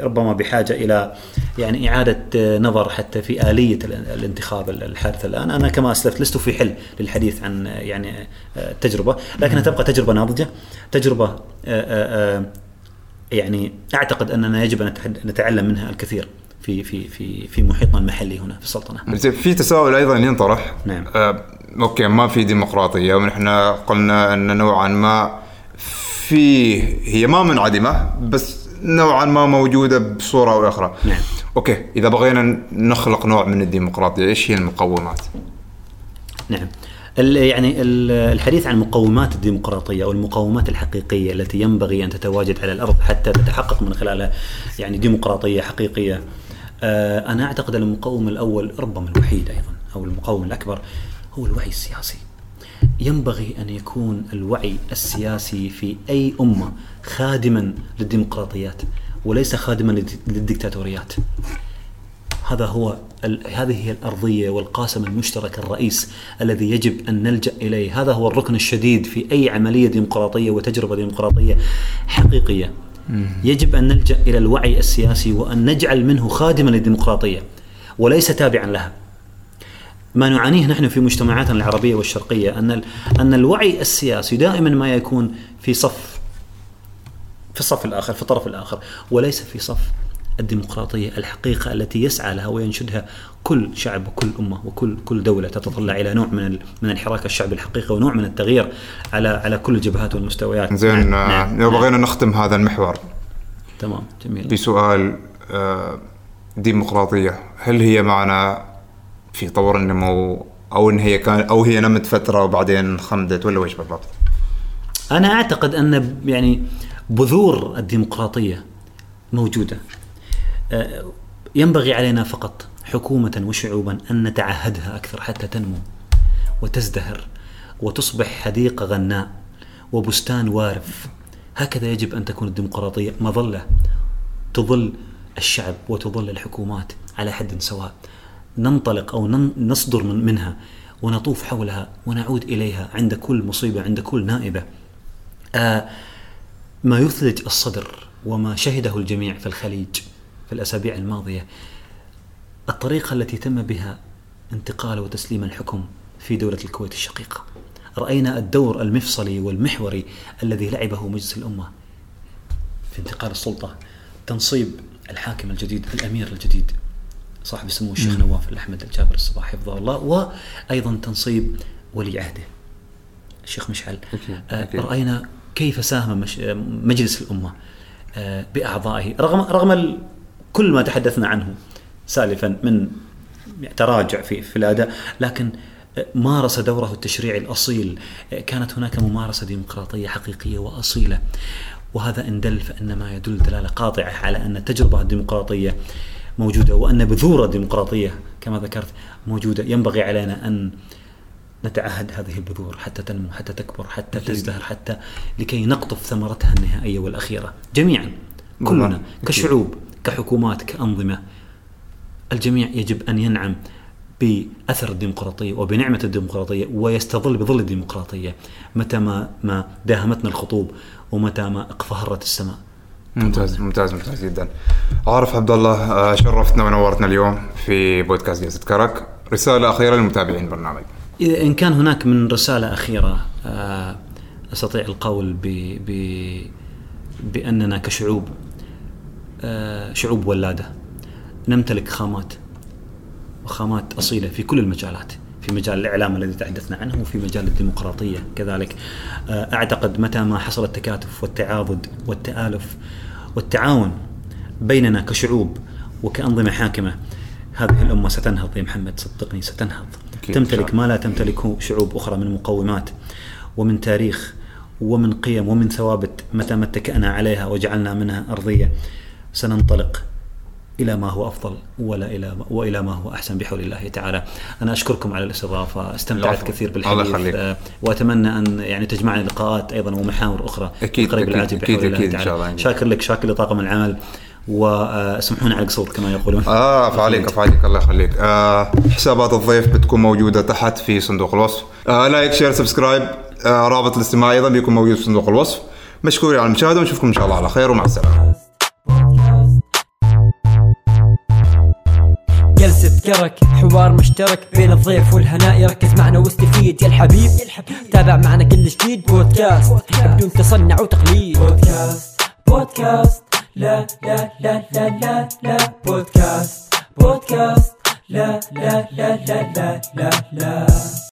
ربما بحاجة إلى يعني إعادة نظر حتى في آلية ال- الانتخاب الحادث الآن، أنا كما أسلفت لست في حل للحديث عن يعني التجربه، لكنها تبقى تجربة ناضجة، تجربة آه، آه، آه، يعني أعتقد أننا يجب أن نتعلم منها الكثير في في في في محيطنا المحلي هنا في السلطنة. زين في تساؤل أيضا ينطرح نعم. آه أوكي ما في ديمقراطية ونحن قلنا أن نوعا ما في هي ما منعدمة بس نوعا ما موجودة بصورة أو أخرى نعم. أوكي إذا بغينا نخلق نوع من الديمقراطية إيش هي المقومات؟ نعم يعني ال- الحديث عن مقومات الديمقراطية أو المقومات الحقيقية التي ينبغي أن تتواجد على الأرض حتى تتحقق من خلالها يعني ديمقراطية حقيقية آه، أنا أعتقد المقوم الأول ربما الوحيد أيضا أو المقوم الأكبر هو الوعي السياسي. ينبغي أن يكون الوعي السياسي في أي أمة خادما للديمقراطيات وليس خادما للد- للديكتاتوريات. هذا هو ال- هذه هي الأرضية والقاسم المشترك الرئيس الذي يجب أن نلجأ إليه، هذا هو الركن الشديد في أي عملية ديمقراطية وتجربة ديمقراطية حقيقية. يجب أن نلجأ إلى الوعي السياسي وأن نجعل منه خادما للديمقراطية وليس تابعا لها. ما نعانيه نحن في مجتمعاتنا العربية والشرقية أن أن الوعي السياسي دائما ما يكون في صف في الصف الآخر في الطرف الآخر وليس في صف الديمقراطية الحقيقة التي يسعى لها وينشدها كل شعب وكل أمة وكل كل دولة تتطلع إلى نوع من من الحراك الشعبي الحقيقي ونوع من التغيير على على كل الجبهات والمستويات. زين نعم، آه، نعم، لو نعم. بغينا نختم هذا المحور تمام جميل. بسؤال آه، ديمقراطية هل هي معنا في طور النمو أو إن هي كان أو هي نمت فترة وبعدين خمدت ولا وش بالضبط؟ أنا أعتقد أن يعني بذور الديمقراطية موجودة آه، ينبغي علينا فقط حكومة وشعوبا أن نتعهدها أكثر حتى تنمو وتزدهر وتصبح حديقة غناء وبستان وارف. هكذا يجب أن تكون الديمقراطية مظلة تظل الشعب وتظل الحكومات على حد سواء ننطلق نن- نصدر من منها ونطوف حولها ونعود إليها عند كل مصيبة عند كل نائبة. آه ما يثلج الصدر وما شهده الجميع في الخليج في الأسابيع الماضية. الطريقة التي تم بها انتقال وتسليم الحكم في دولة الكويت الشقيقة. رأينا الدور المفصلي والمحوري الذي لعبه مجلس الأمة في انتقال السلطة تنصيب الحاكم الجديد الأمير الجديد صاحب السمو الشيخ نواف الأحمد الجابر الصباح حفظه الله وأيضا تنصيب ولي عهده الشيخ مشعل. أكيد، آه، أكيد. رأينا كيف ساهم مجلس الأمة آه، بأعضائه رغم رغم كل ما تحدثنا عنه سالفا من تراجع في في الأداء لكن مارس دوره التشريعي الأصيل كانت هناك ممارسة ديمقراطية حقيقية وأصيلة وهذا إن دل فانما يدل دلالة قاطعة على أن التجربة الديمقراطية موجودة وأن بذور الديمقراطية كما ذكرت موجودة. ينبغي علينا أن نتعهد هذه البذور حتى تنمو حتى تكبر حتى تزدهر حتى لكي نقطف ثمرتها النهائية والأخيرة جميعا كلنا. كشعوب. كحكومات كأنظمة الجميع يجب أن ينعم بأثر الديمقراطية وبنعمة الديمقراطية ويستظل بظل الديمقراطية متى ما ما داهمتنا الخطوب ومتى ما اقفهرت السماء. ممتاز ممتاز ممتاز جدا. عارف عبد الله آه، شرفتنا ونورتنا اليوم في بودكاست جلسة كرك. رسالة أخيرة للمتابعين البرنامج إذا إن كان هناك من رسالة أخيرة آه، أستطيع القول ب ب بأننا كشعوب شعوب ولادة. نمتلك خامات وخامات أصيلة في كل المجالات في مجال الإعلام الذي تحدثنا عنه وفي مجال الديمقراطية كذلك. آه، أعتقد متى ما حصل التكاتف والتعاضد والتآلف والتعاون بيننا كشعوب وكأنظمة حاكمة هذه الأمة ستنهض يا محمد صدقني ستنهض. تمتلك ما لا تمتلكه شعوب أخرى من مقومات ومن تاريخ ومن قيم ومن ثوابت متى ما اتكأنا عليها وجعلنا منها أرضية. سننطلق إلى ما هو أفضل ولا إلى وإلى ما هو أحسن بحول الله تعالى. أنا أشكركم على الاستضافة استمتعت العفو. كثير الله بالحديث. آه، وأتمنى أن يعني تجمعنا لقاءات أيضا ومحاور أخرى أكيد، في القريب أكيد، العاجل أكيد، الله أكيد إن. شاء الله. شاكر لك شاكر لطاقم العمل. واسمحونا على القصور كما يقولون. آه أفعاليك أفعاليك الله يخليك. آه حسابات الضيف بتكون موجودة تحت في صندوق الوصف. آه like share subscribe. آه رابط الاستماع أيضا بيكون موجود في صندوق الوصف. مشكورين على المشاهدة ونشوفكم إن شاء الله على خير ومع السلامة. جلسة كرك حوار مشترك بين الضيف والهناء ركز معنا واستفيد يا الحبيب تابع معنا كل جديد بودكاست بدون تصنع وتقليد بودكاست بودكاست لا لا لا لا لا لا بودكاست بودكاست لا لا لا لا لا لا